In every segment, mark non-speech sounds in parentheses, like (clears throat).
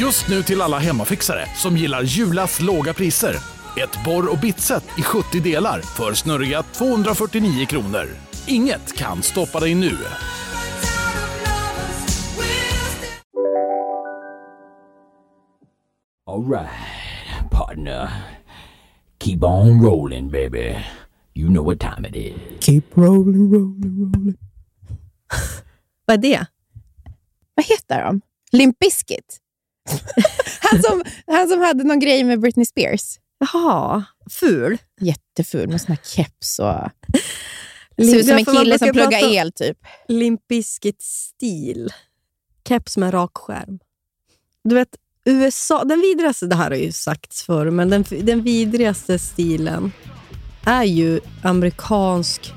Just nu till alla hemmafixare som gillar Julas låga priser. Ett borr och bitset i 70 delar för snurriga 249 kronor. Inget kan stoppa dig nu. All right, partner. Keep on rolling, baby. You know what time it is. Keep rolling, rolling, rolling. (laughs) Vad är det? Vad heter de? Limp Bizkit? (laughs) han, som, han som hade någon grej med Britney Spears. Jaha, ful. Jätteful med sån här keps och... Ser ut som en kille som pluggar el, typ. Limp Bizkit-stil. Keps med rak skärm. Du vet, USA, den vidrigaste, det här har ju sagts förr, men den, den vidrigaste stilen är ju amerikansk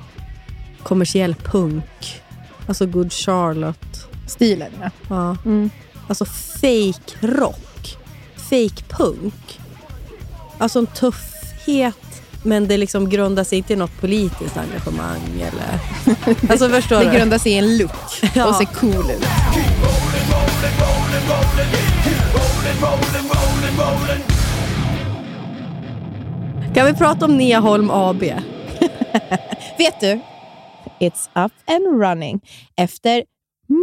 kommersiell punk. Alltså Good Charlotte. Stilen, ja. ja. Mm. Alltså fake rock. Fake punk. Alltså en tuffhet, men det liksom grundar sig inte i något politiskt engagemang. Eller... (laughs) Alltså förstår Det du? grundar sig i en look (laughs) Ja. och ser cool ut. Kan vi prata om Neaholm AB? (laughs) Vet du? It's up and running. Efter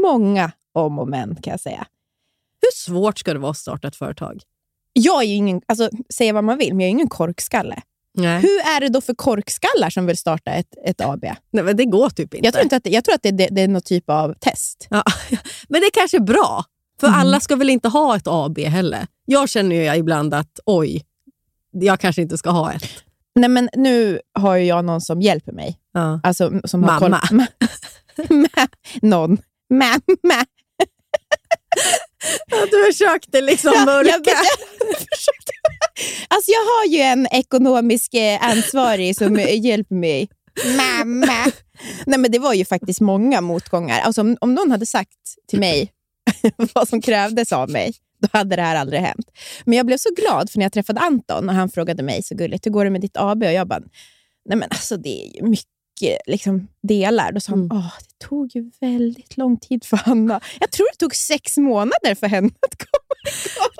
många om och men, kan jag säga. Hur svårt ska det vara att starta ett företag? Jag är ju ingen, alltså, säga vad man vill, men jag är ingen korkskalle. Nej. Hur är det då för korkskallar som vill starta ett, ett AB? Nej, men det går typ inte. Jag tror, inte att det, jag tror att det, det, det är någon typ av test. Ja, (laughs) men det är kanske är bra. För Mm. alla ska väl inte ha ett AB heller. Jag känner ju ibland att oj, jag kanske inte ska ha ett. Nej, men nu har ju jag någon som hjälper mig. Ja. Alltså, som har Mamma. Koll, (laughs) (laughs) Ma- någon. Mamma. Du försökte liksom mörka. jag, (laughs) jag, försökte. alltså, jag har ju en ekonomisk eh, ansvarig som (laughs) hjälper mig. Mamma. Nej, men det var ju faktiskt många motgångar. Alltså, om, om någon hade sagt till mig (laughs) vad som krävdes av mig, då hade det här aldrig hänt. Men jag blev så glad för när jag träffade Anton och han frågade mig så gulligt, hur går det med ditt AB? Och jag bara, nej men alltså det är ju mycket liksom, delar. Då sa han, Mm. Åh, tog ju väldigt lång tid för Hanna. Jag tror det tog sex månader för henne att komma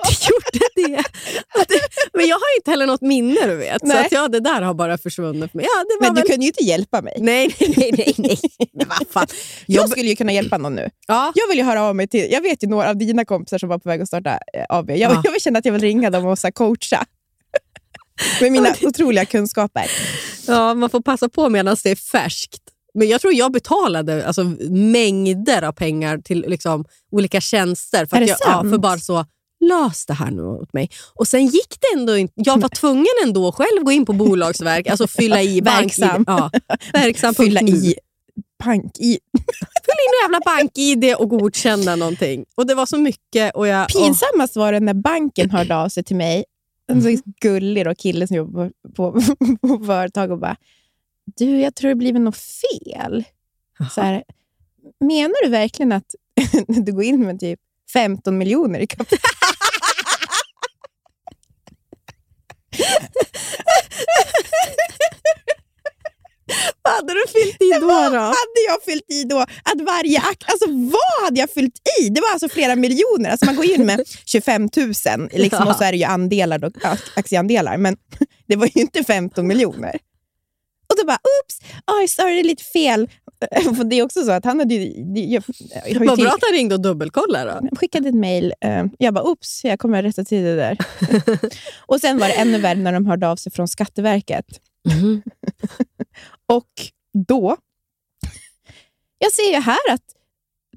Det gjorde det. Men jag har inte heller något minne, du vet. Så Nej. att ja, det där har bara försvunnit. Men, ja, Men du väl... kunde ju inte hjälpa mig. Nej, nej, nej. nej, nej. (laughs) Men vad fan. Jag skulle ju kunna hjälpa någon nu. Ja. Jag vill ju höra av mig till, jag vet ju några av dina kompisar som var på väg att starta eh, AB. Jag, Ja. jag vill känna att jag vill ringa dem och så coacha. Med mina otroliga kunskaper. ja, man får passa på medan det är färskt. Men jag tror jag betalade alltså, mängder av pengar till liksom, olika tjänster. För, jag, ja, för bara så, lös det här nu åt mig. Och sen gick det ändå inte. Jag var tvungen ändå själv gå in på Bolagsverk, alltså fylla i (laughs) Verksam. bank-id. Ja, verksam. Fylla i bank i. (laughs) Fylla in jävla bank-id och godkänna någonting. Och det var så mycket. Och jag. Pinsammast var det när banken hörde av sig till mig. En så gullig då, kille som jobbar på, (laughs) på, på företag och bara, du, jag tror det blivit något fel. Så här, menar du verkligen att (laughs) du går in med typ 15 miljoner i kapital? (laughs) Vad hade du fyllt i då? Vad då? hade jag fyllt i då? Att varje alltså, vad hade jag fyllt i? Det var alltså flera miljoner. Alltså, man går in med (laughs) 25 000 liksom, och så är det ju andelar, ak- aktieandelar, men det var ju inte 15 miljoner. Och då bara, oops, oj, sorry, det är lite fel. (laughs) Det är också så att han hade ju... Jag, jag Vad bra att han ringde och dubbelkollade. Då. jag skickade ett mejl. eh, Jag bara, oops, jag kommer rätta till det där. (laughs) och sen var det ännu värre när de hörde av sig från Skatteverket. (laughs) Och då... Jag ser ju här att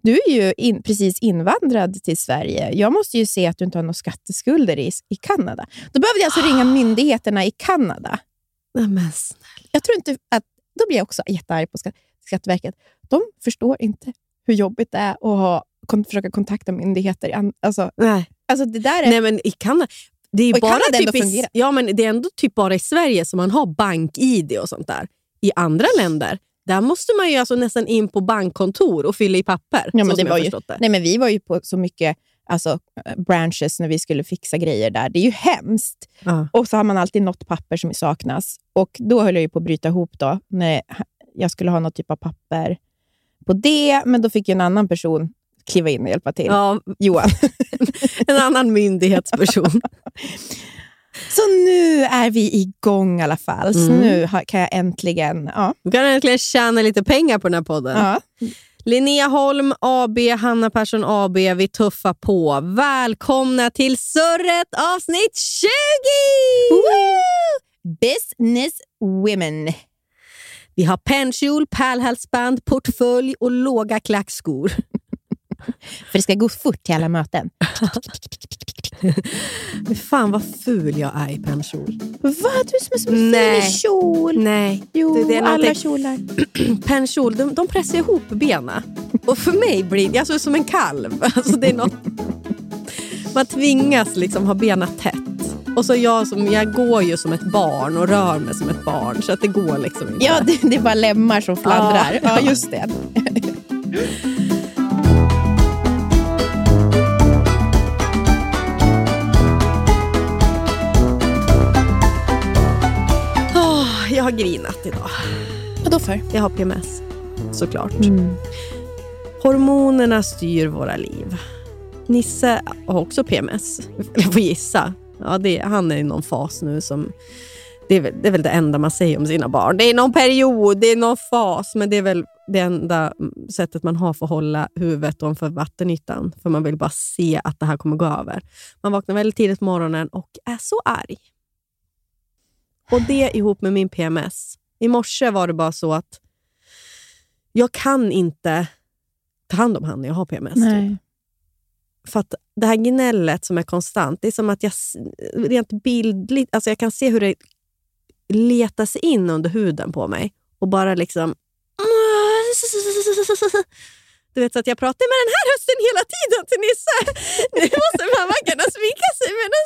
du är ju in, precis invandrad till Sverige. Jag måste ju se att du inte har några skatteskulder i, i Kanada. Då behövde jag alltså ringa myndigheterna i Kanada. Nej, men snälla. Jag tror inte att... Då blir jag också jättearg på Skatt- Skatteverket. De förstår inte hur jobbigt det är att ha kon- försöka kontakta myndigheter. Alltså, Nej. alltså det där är... Nej, men i Kanada, det är bara typ i, ja, men det är ändå typ bara i Sverige som man har bank-id och sånt där. I andra länder, där måste man ju alltså nästan in på bankkontor och fylla i papper. Ja, men det var ju- det. Nej, men vi var ju på så mycket alltså, eh, branches när vi skulle fixa grejer där. Det är ju hemskt. Ja. Och så har man alltid något papper som saknas. Och Då höll jag ju på att bryta ihop då, när jag skulle ha någon typ av papper på det. Men då fick ju en annan person kliva in och hjälpa till. Ja, Johan. (laughs) en annan myndighetsperson. (laughs) Så nu är vi igång i alla fall. Så Mm. nu kan jag äntligen... Ja, Du kan äntligen tjäna lite pengar på den här podden. ja. Linnea Holm AB, Hanna Persson AB, vi tuffar på. Välkomna till Surret avsnitt 20! Woo! Business women. Vi har pennkjol, pärlhalsband, portfölj och låga klackskor. För det ska gå fort till alla möten. (laughs) (laughs) Men fan vad ful jag är i pennkjol. Vad? Du som är så fin Nej. i kjol. Nej, Jo, det, det är alla kjolar. (clears throat) pennkjol, de, de pressar ihop benen. Och för mig blir det alltså, som en kalv. (laughs) Alltså, det är något, man tvingas liksom ha benen tätt. Och så jag, som, jag går ju som ett barn och rör mig som ett barn. Så att det går liksom inte. Ja, det, det är bara lemmar som fladdrar. Ja. Ja, just det. (laughs) jag har grinat idag. Vad då för? Jag har PMS, såklart. Mm. Hormonerna styr våra liv. Nisse har också PMS. Jag får gissa. Ja, det, han är i någon fas nu som... Det är, väl, det är väl det enda man säger om sina barn. Det är någon period, det är någon fas, men det är väl det enda sättet man har för att hålla huvudet ovanför vattenytan. För man vill bara se att det här kommer gå över. Man vaknar väldigt tidigt på morgonen och är så arg. Och det ihop med min PMS. I morse var det bara så att jag kan inte ta hand om han när jag har PMS. Typ. För att det här gnället som är konstant, det är som att jag rent bildligt, alltså jag kan se hur det letar sig in under huden på mig och bara liksom... Du vet, så att jag pratar med den här rösten hela tiden till Nisse. (laughs) Nu måste mamma kunna smika sig medan.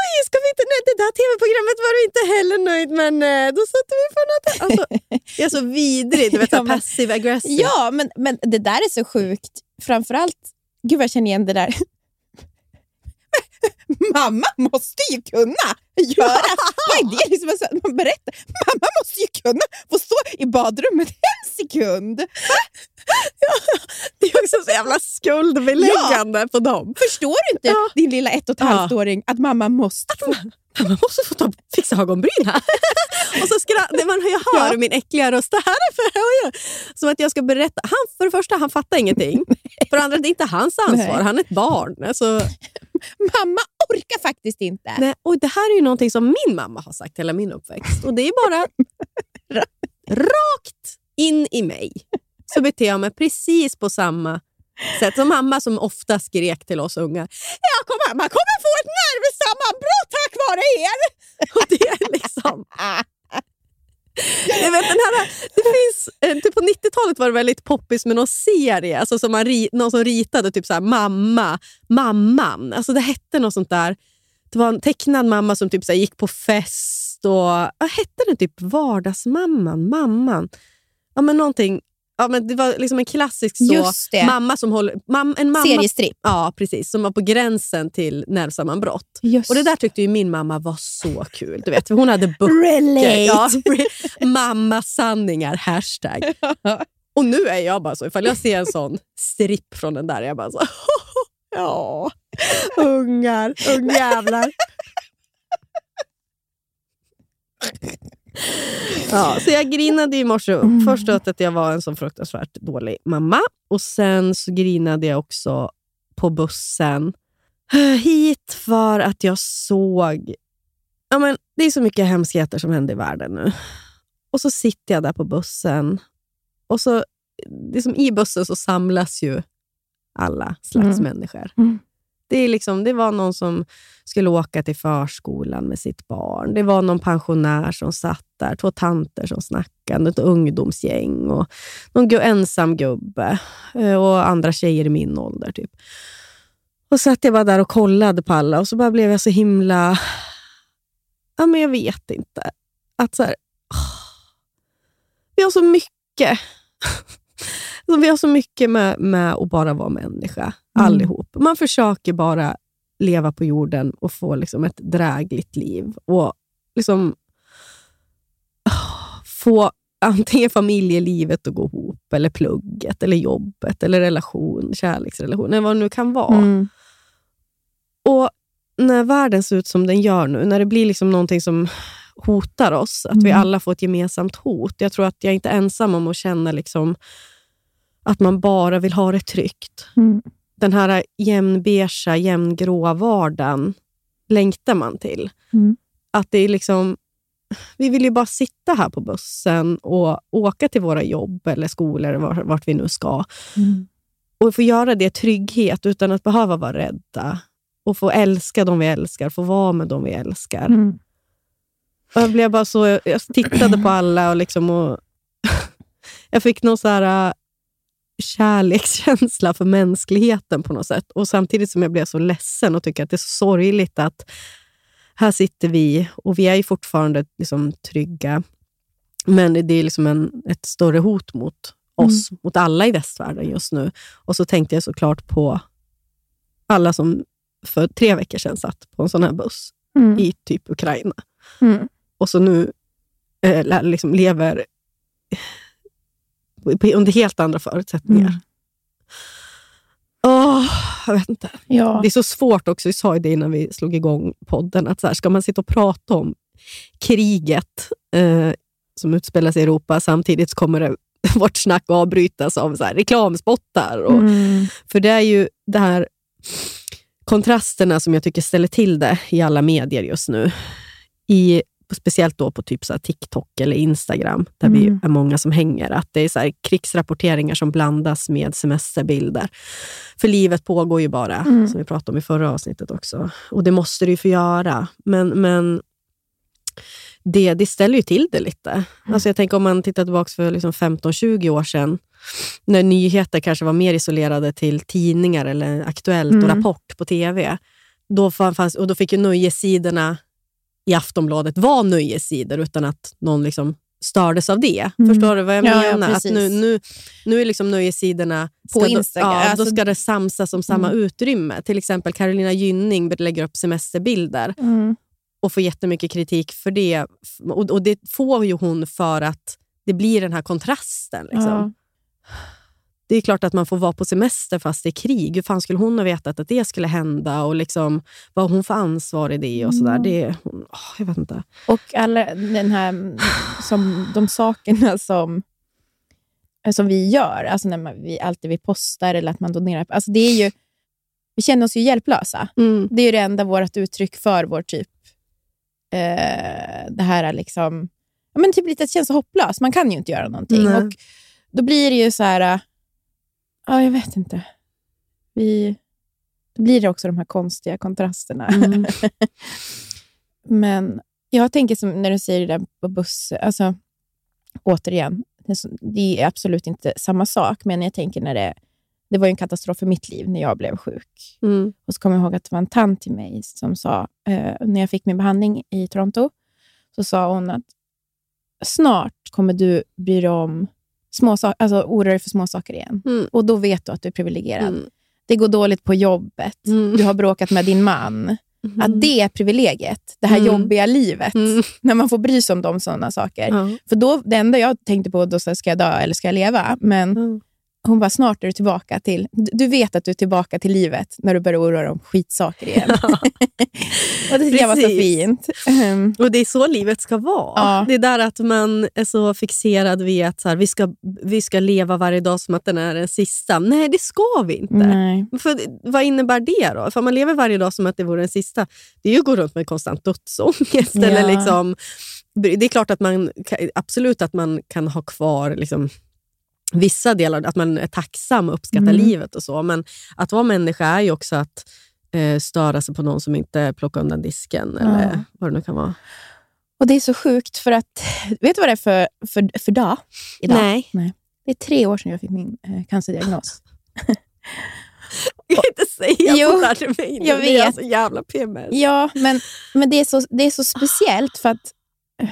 Oj, ska vi inte... Nej, det där tv-programmet var du inte heller nöjd men eh, då satte vi på något alltså, Jag är så vidrig, du vet, Ja, passiv aggressiv. Ja, men, men det där är så sjukt. Framförallt, gud vad jag känner igen det där. (laughs) Mamma måste ju kunna göra... Vad är det? Liksom, alltså, man berättar. Mamma måste ju kunna få stå i badrummet en sekund. Det är också så jävla skuldbeläggande på dem. Förstår du inte, Ja. din lilla ett och ett Ja. halvt åring att mamma måste få... (laughs) Man måste få ta, fixa ögonbryn här. (laughs) och så skra- det man, jag hör Ja. min äckliga röst. Det här är för Som att jag ska berätta. Han, för det första, han fattar ingenting. För det andra, det är inte hans (laughs) ansvar. Nej. Han är ett barn. Alltså, Mamma orkar faktiskt inte. nej, och det här är ju någonting som min mamma har sagt hela min uppväxt. Och det är bara rakt in i mig. Så beter jag mig precis på samma (laughs) sätt som mamma som ofta skrek till oss ungar. Jag kommer, man kommer få ett nervsammanbrott tack vare er! (laughs) Och det är liksom... Jag vet, den här, det finns, eh, typ på 90-talet var det väldigt poppis med någon serie, alltså som man, någon som ritade typ så här, mamma, mamman. Alltså det hette något sånt där. Det var en tecknad mamma som typ så här, gick på fest och... Vad hette den? Typ Vardagsmamman? Mamman? Ja, men någonting. Ja, men det var liksom en klassisk så, mamma som håller... Mam, en mamma, Seriestripp. Ja, precis. Som var på gränsen till nervsammanbrott. Just. Och det där tyckte ju min mamma var så kul. Du vet, för hon hade (laughs) böcker. Relate. Ja, mammasanningar, hashtag. Och nu är jag bara så, ifall jag ser en sån stripp från den där, är jag bara så... (laughs) Ja, ungar, ungjävlar. (laughs) (laughs) Ja, så jag grinade i morse. Mm. Först åt att jag var en så fruktansvärt dålig mamma. Och Sen så grinade jag också på bussen (sighs) hit för att jag såg... Ja, men det är så mycket hemskheter som händer i världen nu. Och så sitter jag där på bussen. Och så, liksom I bussen så samlas ju alla slags Mm. människor. Mm. Det, är liksom, det var någon som skulle åka till förskolan med sitt barn. Det var någon pensionär som satt där, två tanter som snackade, ett ungdomsgäng och någon ensam gubbe eh, och andra tjejer i min ålder. typ. Och satt jag bara där och kollade på alla och så bara blev jag så himla... Ja, men jag vet inte. Att så här, vi har så mycket. (laughs) Vi har så mycket med, med att bara vara människa, allihop. Man försöker bara leva på jorden och få liksom ett drägligt liv. Och liksom åh, få antingen familjelivet att gå ihop, eller plugget, eller jobbet, eller relation, kärleksrelation, eller vad det nu kan vara. Mm. Och när världen ser ut som den gör nu, när det blir liksom någonting som hotar oss, att vi Mm. alla får ett gemensamt hot. Jag tror att jag inte är ensam om att känna liksom att man bara vill ha det tryggt. Mm. Den här jämnbeiga, jämngråa vardagen längtar man till. Mm. Att det är liksom, vi vill ju bara sitta här på bussen och åka till våra jobb eller skolor, var- vart vi nu ska Mm. och få göra det i trygghet utan att behöva vara rädda. Och få älska de vi älskar, få vara med de vi älskar. Mm. Och jag, blev bara så, jag tittade på alla och, liksom och (laughs) jag fick någon så här, kärlekskänsla för mänskligheten på något sätt. Och Samtidigt som jag blev så ledsen och tycker att det är så sorgligt att här sitter vi och vi är ju fortfarande liksom trygga. Men det är liksom en, ett större hot mot oss, mot alla i västvärlden just nu. Och så tänkte jag såklart på alla som för tre veckor sedan satt på en sån här buss Mm. i typ Ukraina Mm. och så nu eh, liksom lever under helt andra förutsättningar. Mm. Åh, jag vet inte. Ja. Det är så svårt också, vi sa ju det innan vi slog igång podden, att så här, ska man sitta och prata om kriget eh, som utspelar sig i Europa, samtidigt kommer det, (laughs) vårt snack avbrytas av så här, reklamspottar. Och, Mm. För det är ju det här kontrasterna som jag tycker ställer till det i alla medier just nu. I, speciellt då på typ så TikTok eller Instagram, där vi Mm. är många som hänger. Att det är så krigsrapporteringar som blandas med semesterbilder. För livet pågår ju bara, Mm. som vi pratade om i förra avsnittet också. Och det måste det ju få göra. Men, men det, det ställer ju till det lite. Alltså jag tänker om man tittar tillbaka för liksom 15-20 år sedan, när nyheter kanske var mer isolerade till tidningar eller Aktuellt och Mm. Rapport på tv. Då, fan- fanns, och då fick ju nöjessidorna i Aftonbladet vara nöjessidor utan att någon liksom stördes av det. Mm. Förstår du vad jag Ja, ja, menar? att nu, nu, nu är liksom nöjessidorna... På ska då- Instagram, Ja, alltså- då ska det samsas om samma Mm. utrymme. Till exempel Carolina Gynning lägger upp semesterbilder Mm. och får jättemycket kritik för det. Och, och Det får ju hon för att det blir den här kontrasten. Liksom. Det är klart att man får vara på semester fast det är krig. Hur fan skulle hon ha vetat att det skulle hända? Och liksom, vad hon för ansvar i det? och sådär. Mm. Det, åh, Jag vet inte. Och alla den här, som, de sakerna som, som vi gör, alltså när man, vi, alltid vi postar eller att man donerar, alltså det är ju, vi känner oss ju hjälplösa. Mm. Det är ju det enda vårt uttryck för vår typ, eh, det här är liksom, ja, men typ lite att känna sig hopplös. Man kan ju inte göra någonting. Nej. Och då blir det ju så här, eh, ja jag vet inte. Vi, då blir det också de här konstiga kontrasterna. Mm. (laughs) Men jag tänker som när du säger det där på buss, alltså återigen, det är absolut inte samma sak, men jag tänker när det, det var en katastrof för mitt liv när jag blev sjuk. Mm. Och så kommer jag ihåg att det var en tant till mig som sa, eh, när jag fick min behandling i Toronto, så sa hon att snart kommer du bry dig om små saker, alltså oroa dig för små saker igen. Mm. Och då vet du att du är privilegierad. Mm. Det går dåligt på jobbet, Mm. du har bråkat med din man. Att det är privilegiet, det här Mm. jobbiga livet, Mm. (laughs) när man får bry sig om de sådana saker. För då, det enda jag tänkte på då så här, ska jag dö eller ska jag leva? Men. Hon bara, snart är du tillbaka till... Du vet att du är tillbaka till livet när du börjar oroa dig om skitsaker igen. (laughs) och det tycker jag var så fint. Ehm, Och det är så livet ska vara. Ja. Det är där att man är så fixerad vid att så här, vi, ska, vi ska leva varje dag som att den är den sista. Nej, det ska vi inte. nej. För vad innebär det då? För om man lever varje dag som att det vore den sista, det är ju att gå runt med konstant dödsångest. Ja. Eller liksom, det är klart att man absolut att man kan ha kvar liksom, vissa delar, att man är tacksam och uppskattar Mm. livet och så. Men att vara människa är ju också att eh, störa sig på någon som inte plockar undan disken Ja. eller vad det nu kan vara. Och det är så sjukt för att, vet du vad det är för, för, för dag? Idag? Nej. Det är tre år sedan jag fick min eh, cancerdiagnos. Jag kan inte säga Jo, sådär till mig. nu. jag Det är vet. så jävla PMS. Ja, men, men det, är så, det är så speciellt för att eh,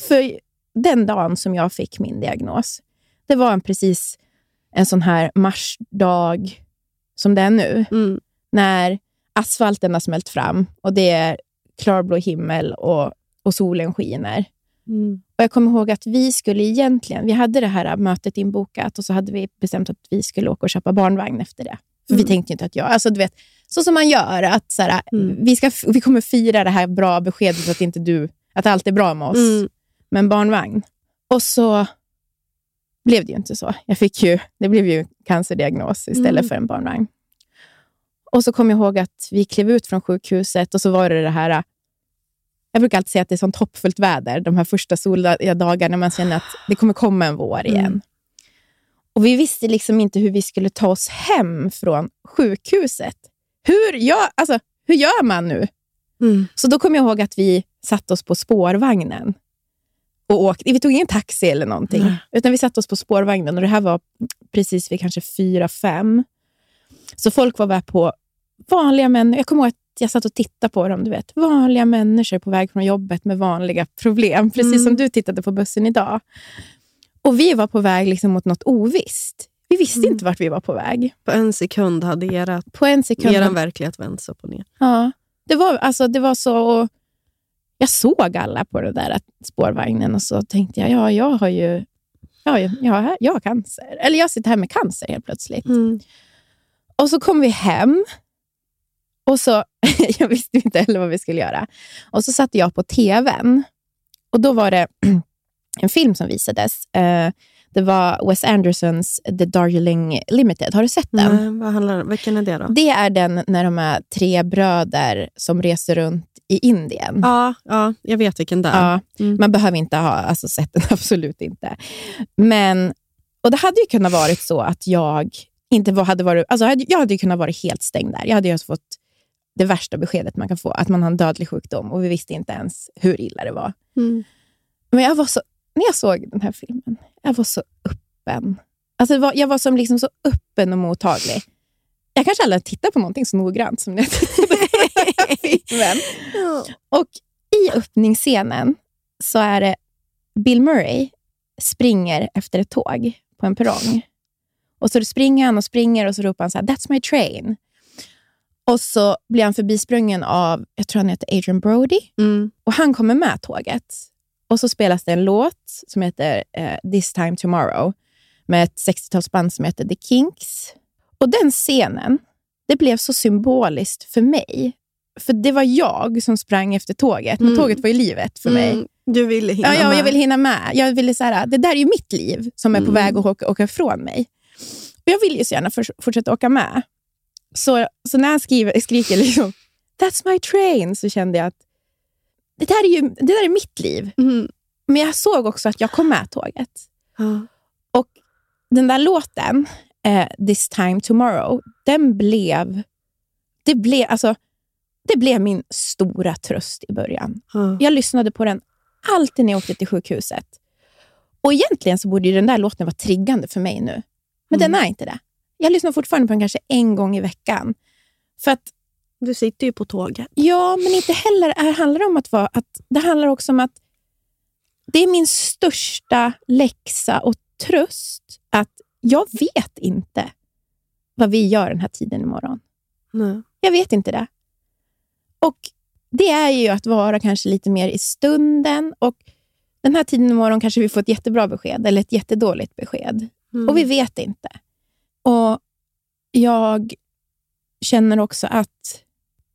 för den dagen som jag fick min diagnos, det var en precis en sån här marsdag som det är nu, Mm. när asfalten har smält fram och det är klarblå himmel och, och solen skiner. Mm. Och Jag kommer ihåg att vi skulle egentligen, vi hade det här mötet inbokat och så hade vi bestämt att vi skulle åka och köpa barnvagn efter det. För Vi Mm. tänkte ju inte att jag, alltså du vet, så som man gör, att så här, Mm. vi, ska, vi kommer fira det här bra beskedet att inte du, att allt är bra med oss, Mm. Med en barnvagn. Och så blev det ju inte så. Jag fick ju, det blev ju cancerdiagnos istället Mm. för en barnvagn. Och så kom jag ihåg att vi klev ut från sjukhuset och så var det det här jag brukar alltid säga att det är sånt hoppfullt väder, de här första soliga dagarna man känner att det kommer komma en vår igen. Mm. Och Vi visste liksom inte hur vi skulle ta oss hem från sjukhuset. Hur gör, alltså, hur gör man nu? Mm. Så då kom jag ihåg att vi satte oss på spårvagnen och åkte. Vi tog ingen taxi eller någonting, Nej. utan vi satte oss på spårvagnen. Och Det här var precis vid kanske fyra, fem. Så folk var där på vanliga människor. Jag kommer ihåg att jag satt och tittade på dem. Du vet, vanliga människor på väg från jobbet med vanliga problem. (laughs) Precis Mm. som du tittade på bussen idag. Och vi var på väg liksom mot något ovisst. Vi visste Mm. inte vart vi var på väg. På en sekund hade era, På en sekund er verklighet vänts upp och ner. Ja, det var, alltså, det var så... Och jag såg alla på den där spårvagnen och så tänkte jag, ja, jag har ju jag har, jag har, jag har cancer. Eller jag sitter här med cancer helt plötsligt. Mm. Och så kom vi hem och så, (laughs) jag visste inte heller vad vi skulle göra. Och så satte jag på tvn och då var det (clears throat) en film som visades. Eh, det var Wes Andersons The Darjeeling Limited. Har du sett den? Nej, vad handlar, vilken är det då? Det är den när de är tre bröder som reser runt i Indien. Ja, ja, jag vet vilken det är. Ja, Mm. Man behöver inte ha alltså, sett den, (laughs) absolut inte. Men, och Det hade ju kunnat vara så att jag inte var, hade varit... Alltså, jag hade- ju kunnat vara helt stängd där. Jag hade ju alltså fått det värsta beskedet man kan få, att man har en dödlig sjukdom och vi visste inte ens hur illa det var. Mm. Men jag var så, när jag såg den här filmen, jag var så öppen. Alltså var, jag var som liksom så öppen och mottaglig. Jag kanske aldrig tittat på någonting så noggrant som när jag tittade på (laughs) filmen. Och i öppningsscenen så är det Bill Murray springer efter ett tåg på en perrong. Och så springer han och springer och så ropar han så här, “That's my train”. Och så blir han förbisprungen av, jag tror han heter Adrian Brody, Mm. och han kommer med tåget. Och så spelas det en låt som heter eh, This time tomorrow med ett 60-talsband som heter The Kinks. Och den scenen, det blev så symboliskt för mig. För det var jag som sprang efter tåget, men Mm. tåget var ju livet för mig. Mm. Du ville hinna Ja, ja, med. jag vill hinna med. Jag ville så här, det där är ju mitt liv som är på Mm. väg att åka, åka ifrån mig. Och jag vill ju så gärna för, fortsätta åka med. Så, så när han skriver, skriker liksom, “That's my train” så kände jag att det där är, ju, det där är mitt liv. Mm. Men jag såg också att jag kom med tåget. Ja. Och den där låten, eh, This time tomorrow, den blev, det blev, alltså, det blev min stora tröst i början. Ja. Jag lyssnade på den alltid när jag åkte till sjukhuset. Och egentligen så borde den där låten vara triggande för mig nu. Men Mm. den är inte det. Jag lyssnar fortfarande på den kanske en gång i veckan. För att, Du sitter ju på tåget. ja, men inte heller är, handlar det om att vara... Att, det handlar också om att det är min största läxa och tröst att jag vet inte vad vi gör den här tiden imorgon. Nej. Jag vet inte det. Och Det är ju att vara kanske lite mer i stunden. Och Den här tiden imorgon kanske vi får ett jättebra besked eller ett jättedåligt besked. Mm. Och vi vet inte. Och Jag känner också att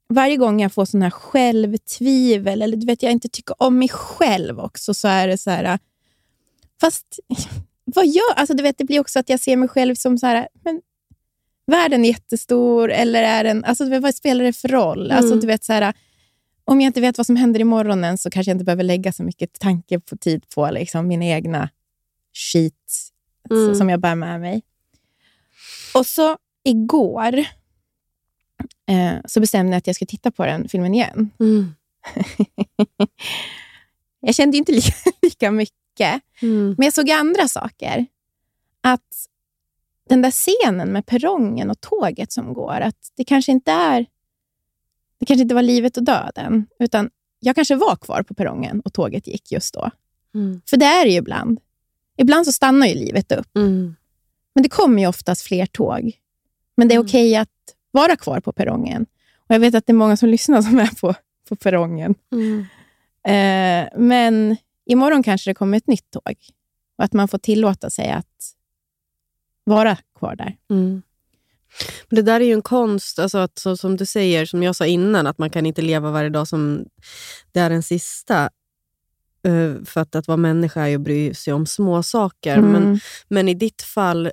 varje gång jag får sån här självtvivel eller du vet, jag inte tycker om mig själv också, så är det så här... Fast (laughs) vad gör... Alltså, du vet, det blir också att jag ser mig själv som så här... Men, världen är jättestor, eller är den... Alltså, du vet, vad spelar det för roll? Mm. Alltså, du vet, så här, om jag inte vet vad som händer imorgon än så kanske jag inte behöver lägga så mycket tanke på tid på liksom, mina egna skit Mm. som jag bär med mig. Och så igår eh, så bestämde jag att jag skulle titta på den filmen igen. (laughs) Mm. jag kände inte lika, (laughs) lika mycket, Mm. men jag såg andra saker. Att den där scenen med perrongen och tåget som går, att det kanske inte är det kanske inte var livet och döden, utan jag kanske var kvar på perrongen och tåget gick just då. Mm. För det är det ju ibland. Ibland så stannar ju livet upp. Mm. Men det kommer ju oftast fler tåg. Men det är Mm. okej att vara kvar på perrongen. Och Jag vet att det är många som lyssnar som är på, på perrongen. Mm. Eh, men imorgon kanske det kommer ett nytt tåg. Och att man får tillåta sig att vara kvar där. Mm. Men det där är ju en konst, alltså att, så, som du säger, som jag sa innan, att man kan inte leva varje dag som det är den sista. Eh, för att, att vara människa är ju att bry sig om små saker. Men, Mm. men i ditt fall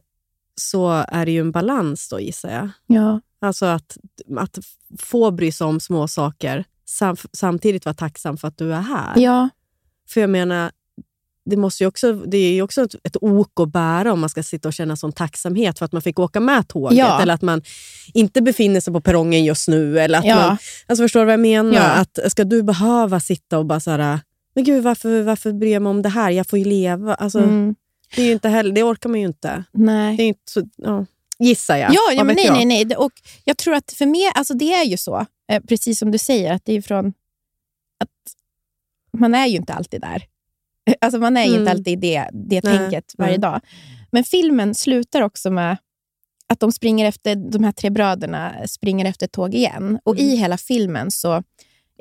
så är det ju en balans då gissar jag. Ja. Alltså att, att få bry sig om små saker sam, samtidigt vara tacksam för att du är här. ja, För jag menar, det, måste också, det är ju också ett, ett ok att bära om man ska sitta och känna sån tacksamhet för att man fick åka med tåget. Ja. Eller att man inte befinner sig på perrongen just nu. Eller att Ja. man, alltså förstår du vad jag menar? Ja. Att Ska du behöva sitta och bara så här, men gud varför, varför bryr jag mig om det här? Jag får ju leva. Alltså, mm. det, är inte heller, det orkar man ju inte. nej. Det är inte så, ja. Gissar jag. Ja, ja men nej, jag? nej, nej. Och jag tror att för mig, alltså det är ju så, eh, precis som du säger, att det är från att man är ju inte alltid där. (laughs) Alltså man är ju Mm. inte alltid i det, det Nej, tänket varje nej. dag. Men filmen slutar också med att de springer efter, de här tre bröderna springer efter ett tåg igen. Och Mm. i hela filmen så,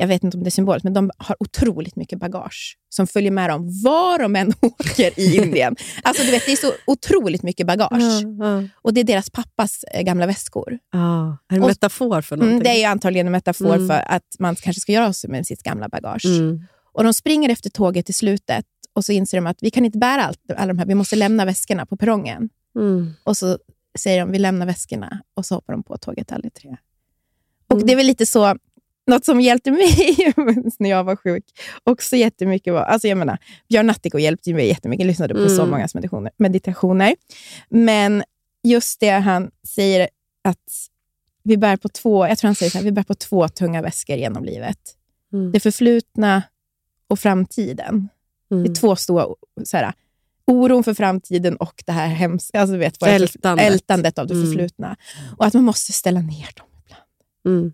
jag vet inte om det är symboliskt, men de har otroligt mycket bagage som följer med dem var de än (laughs) åker i Indien. Alltså du vet, det är så otroligt mycket bagage. Ja, ja. Och det är deras pappas eh, gamla väskor. Ja, är det en metafor för någonting? Mm, det är ju antagligen en metafor Mm. för att man kanske ska göra sig med sitt gamla bagage. Mm. Och De springer efter tåget i slutet och så inser de att vi kan inte bära allt, alla de här, vi måste lämna väskorna på perrongen. Mm. Och så säger de vi lämnar väskorna och så hoppar de på tåget alla tre. Och Mm. Det är väl lite så, något som hjälpte mig (laughs) när jag var sjuk, också jättemycket var, alltså jag menar, Björn Natthiko hjälpte mig jättemycket, jag lyssnade på så Mm. många meditationer, meditationer. Men just det han säger att vi bär på två, jag tror han säger så här, vi bär på två tunga väskor genom livet. Mm. Det förflutna och framtiden. Det är Mm. två stora, så här, oron för framtiden och det här hemska, alltså, vet, Ältandet. ältandet av det Mm. förflutna. Och att man måste ställa ner dem ibland. Mm.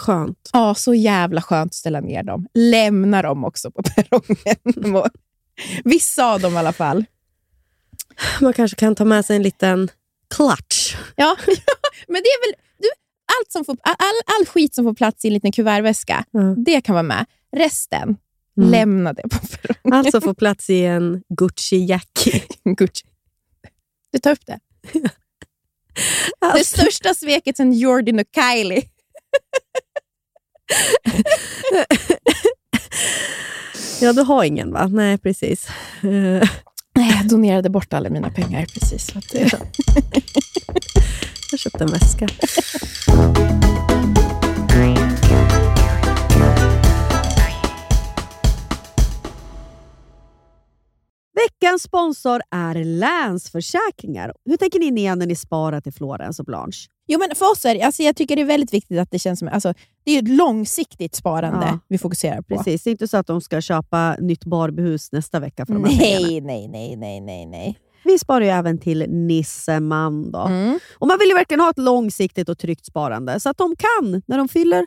Skönt. Ja, så jävla skönt att ställa ner dem. Lämna dem också på (laughs) perrongen. Vissa av dem i alla fall. Man kanske kan ta med sig en liten clutch. Ja, (laughs) men det är väl... Du, allt som får, all, all skit som får plats i en liten kuvertväska, Mm. det kan vara med. Resten, Mm. lämna det på perrongen. Alltså få plats i en Gucci-jacka. (laughs) Gucci. Du tar upp det. Det Alltså, största sveket sen Jordan och Kylie. Ja, du har ingen va? Nej, precis. Nej, jag donerade bort alla mina pengar. precis. Det, Jag köpte en väska. Veckans sponsor är Länsförsäkringar. Hur tänker ni när ni sparar till Florens och Blanche? Jo, men för oss är det, alltså jag tycker det är väldigt viktigt att det känns som... Alltså, det är ett långsiktigt sparande Ja. vi fokuserar på. Precis, det är inte så att de ska köpa nytt Barbiehus nästa vecka för de här pengarna. Nej, nej, nej, nej, nej, nej. Vi sparar ju även till Nisseman. Då. Mm. Och man vill ju verkligen ha ett långsiktigt och tryggt sparande så att de kan, när de fyller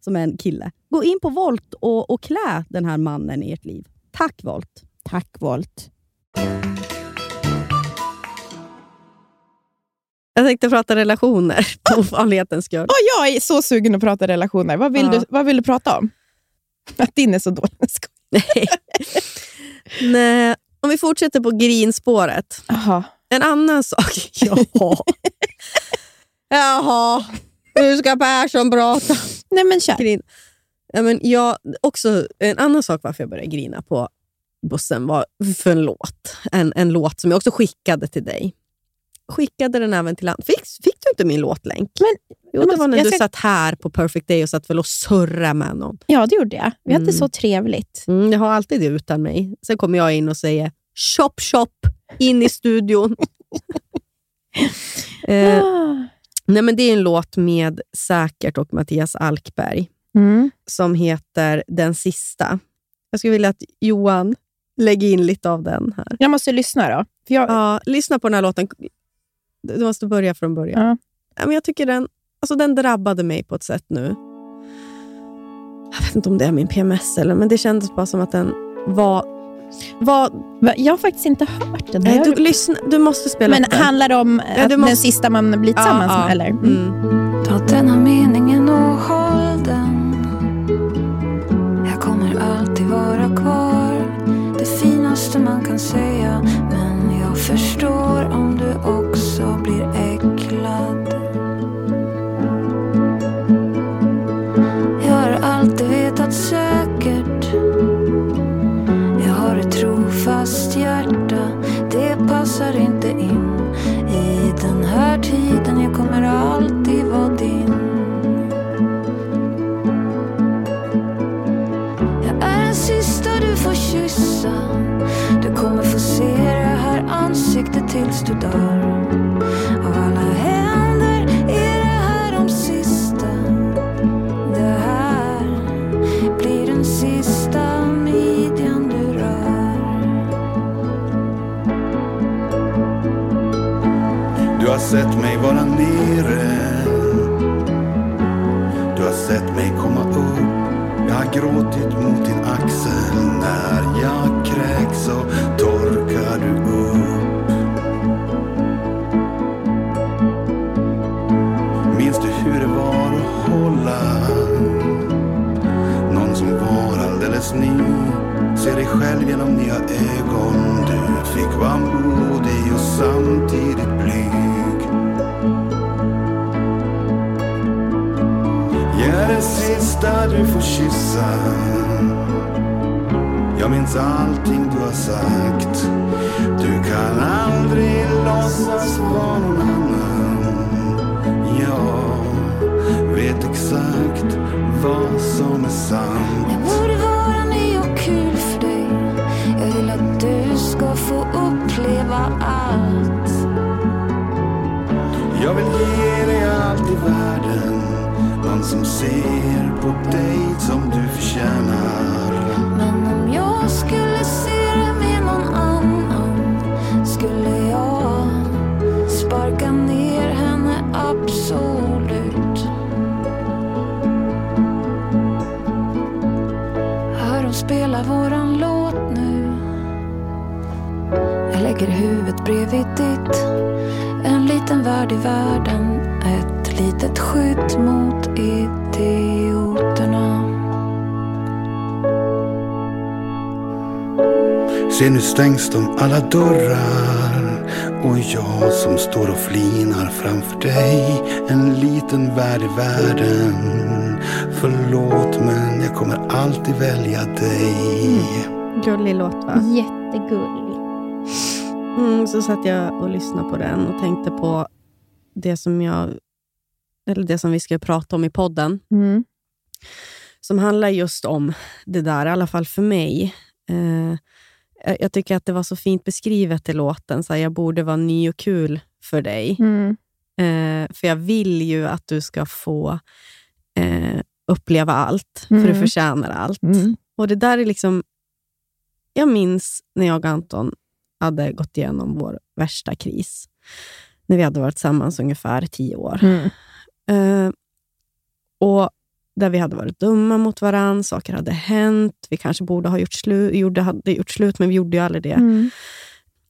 som är en kille. Gå in på Volt och, och klä den här mannen i ert liv. Tack Volt! Tack Volt. Jag tänkte prata relationer (laughs) på ovanlighetens skull. Åh, jag är så sugen att prata relationer. Vad vill, Ja. du, vad vill du prata om? (laughs) Att din är så dålig. Nej. Nej. Om vi fortsätter på grinspåret. Jaha. En annan sak. (laughs) Jaha. Jaha. Nu ska Persson prata. Nej men kör. Grin. Ja, men jag, också, en annan sak varför jag började grina på bussen var för en låt. En, en låt som jag också skickade till dig. Skickade den även till andra. Fick, fick du inte min låtlänk? Men, jo, det var när du ska- satt här på Perfect Day och satt väl och surrade med någon. Ja, det gjorde jag. Vi hade Mm. så trevligt. Mm, jag har alltid det utan mig. Sen kommer jag in och säger chop chop in i studion. (laughs) eh, Ah. Nej, men det är en låt med Säkert och Mattias Alkberg Mm. som heter Den sista. Jag skulle vilja att Johan lägger in lite av den här. Jag måste lyssna då. Jag, Ja, lyssna på den här låten. Du måste börja från början. Ja. Ja, men jag tycker den, alltså den drabbade mig på ett sätt nu. Jag vet inte om det är min PMS, eller, men det kändes bara som att den var... var Va, jag har faktiskt inte hört den. nej, här. du, lyssna, du måste spela men upp den. handlar det om Ja, att du måste- den sista man blir tillsammans med? Eller? Mm. Mm. Ta denna meningen och håll den Jag kommer alltid vara kvar Det finaste man kan säga Men jag förstår om du också blir äcklad Jag har alltid vetat säkert Det passar inte in. I den här tiden Jag kommer alltid vara din. Jag är den sista du får kyssa. Du kommer få se det här ansiktet tills du dör. Sett mig vara nere. Du har sett mig komma upp. Jag har gråtit mot din axel. När jag kräks så torkar du upp. Minns du hur det var att hålla? Någon som var alldeles ny. Se dig själv genom nya ögon. Du fick vara modig och samtidigt blyg Jag är den sista du får kyssa. Jag minns allting du har sagt. Du kan aldrig låtsas vara någon annan. Jag vet exakt vad som är sant. Ser på dig som du förtjänar Men om jag skulle se det med någon annan Skulle jag sparka ner henne absolut Hör hon spela våran låt nu Jag lägger huvudet bredvid ditt. En liten värld i världen, ett litet skydd mot it. Se nu stängs de alla dörrar och jag som står och flinar framför dig En liten värld i världen Förlåt men jag kommer alltid välja dig Gullig låt va? Jättegullig. Mm, så satt jag och lyssnade på den och tänkte på det som, jag, eller det som vi ska prata om i podden. Mm. Som handlar just om det där, i alla fall för mig. Eh, jag- jag tycker att det var så fint beskrivet i låten. Så här, jag borde vara ny och kul för dig. Mm. Eh, för jag vill ju att du ska få eh, uppleva allt, för du Mm. förtjänar allt. Mm. Och det där är liksom... Jag minns när jag och Anton hade gått igenom vår värsta kris. När vi hade varit tillsammans ungefär tio år. Mm. Eh, och där vi hade varit dumma mot varandra, saker hade hänt. Vi kanske borde ha gjort, slu- gjorde, hade gjort slut, men vi gjorde ju aldrig det. Mm.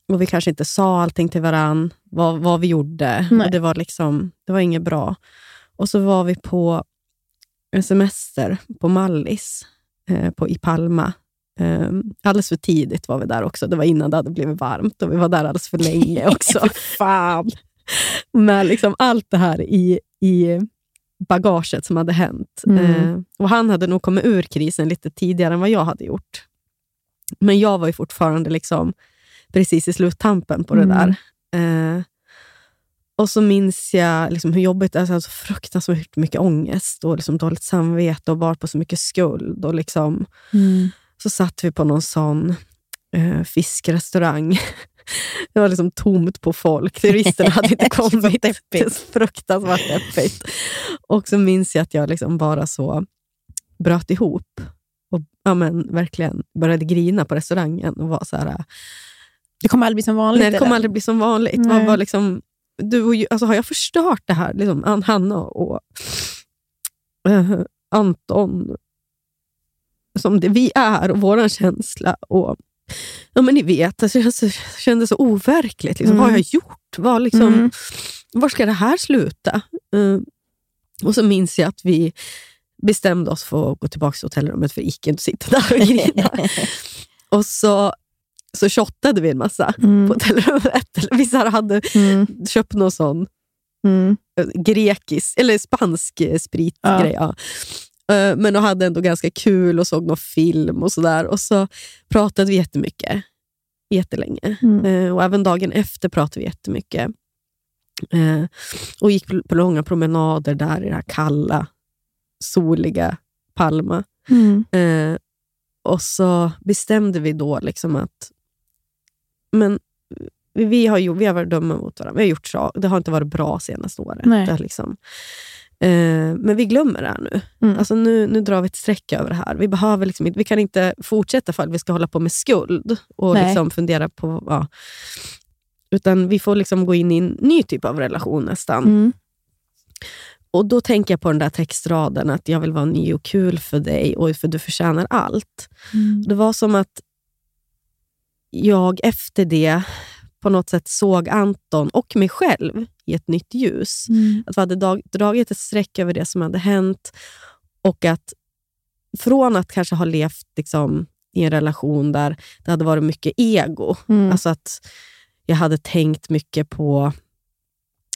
Och vi kanske inte sa allting till varandra, vad, vad vi gjorde. Nej. Och det var liksom, det var inget bra. Och så var vi på en semester på Mallis eh, på, i Palma. Eh, alldeles för tidigt var vi där också. Det var innan det hade blivit varmt och vi var där alldeles för länge (laughs) också. Fan. Med liksom allt det här i, i bagaget som hade hänt. Mm. Eh, och Han hade nog kommit ur krisen lite tidigare än vad jag hade gjort. Men jag var ju fortfarande liksom precis i sluttampen på det Mm. där. Eh, och så minns jag liksom hur jobbigt, alltså, alltså fruktansvärt mycket ångest och liksom dåligt samvete och bar på så mycket skuld. Och liksom, Mm. så satt vi på någon sån eh, fiskrestaurang. (laughs) Det var liksom tomt på folk. Turisterna hade inte (laughs) kommit. Det är fruktansvärt deppigt. Och så minns jag att jag liksom bara så bröt ihop och ja, men, verkligen började grina på restaurangen. och var så här, Det kommer aldrig bli som vanligt. Nej, det kommer aldrig bli som vanligt. Nej. Vad liksom, du alltså, har jag förstört det här? Liksom, Ann- Hanna och eh, Anton, som det vi är och vår känsla. Och, (laughs) ja, men ni vet, alltså, jag kände så overkligt. Liksom, Vad har jag gjort? Vad, liksom, Mm. Var ska det här sluta? Eh, och så minns jag att vi bestämde oss för att gå tillbaka till hotellrummet, för det gick inte att sitta där och (laughs) grina. och så, så shottade vi en massa Mm. på hotellrummet. Vissa hade Mm. köpt någon sån Mm. eh, grekisk, eller spansk spritgrej. Ja. Eh, Men de hade ändå ganska kul och såg någon film och sådär. Och så pratade vi jättemycket. Jättelänge. Mm. Eh, Och även dagen efter pratade vi jättemycket. Eh, Och gick på långa promenader där i det här kalla, soliga Palma. Mm. Eh, och så bestämde vi då liksom att men vi, har, ju, vi har varit dumma mot varandra. Vi har gjort så, det har inte varit bra senaste året. Nej. Det liksom, eh, men vi glömmer det här nu. Mm. Alltså nu, nu drar vi ett streck över det här. Vi, behöver liksom, vi kan inte fortsätta för att vi ska hålla på med skuld och Nej. liksom fundera på... Ja. Utan vi får liksom gå in i en ny typ av relation nästan. Mm. Och då tänker jag på den där textraden att jag vill vara ny och kul för dig och för du förtjänar allt. Mm. Det var som att jag efter det på något sätt såg Anton och mig själv i ett nytt ljus. Mm. Att vi hade dag- dragit ett streck över det som hade hänt och att från att kanske ha levt liksom, i en relation där det hade varit mycket ego, Mm. alltså att jag hade tänkt mycket på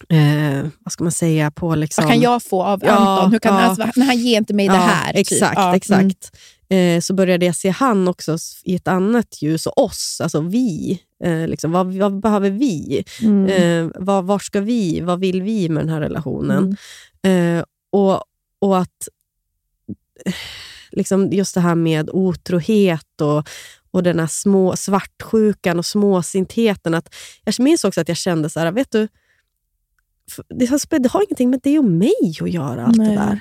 eh, vad ska man säga, på liksom... Vad kan jag få av Ja, Anton? Hur kan, ja. alltså, när han ger inte mig det Ja, här. typ. Exakt, mm. exakt. Eh, så började jag se han också i ett annat ljus, och oss, alltså vi. Eh, liksom, vad, vad behöver vi? Mm. Eh, vad, var ska vi? Vad vill vi med den här relationen? Mm. Eh, och, och att liksom just det här med otrohet och, och den här små svartsjukan och småsintheten. Att jag minns också att jag kände så här, vet du, det har, det har ingenting med dig och mig att göra. allt Nej. Det där.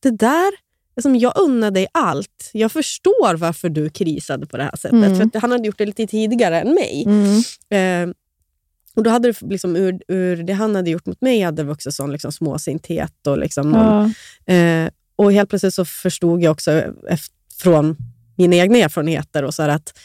Det där liksom, jag unnar dig allt. Jag förstår varför du krisade på det här sättet. Mm. För han hade gjort det lite tidigare än mig. Mm. Eh, och då hade det liksom, ur, ur det han hade gjort mot mig hade det vuxit sån liksom småsinthet. Och, liksom Ja. eh, och helt plötsligt så förstod jag också från mina egna erfarenheter och så att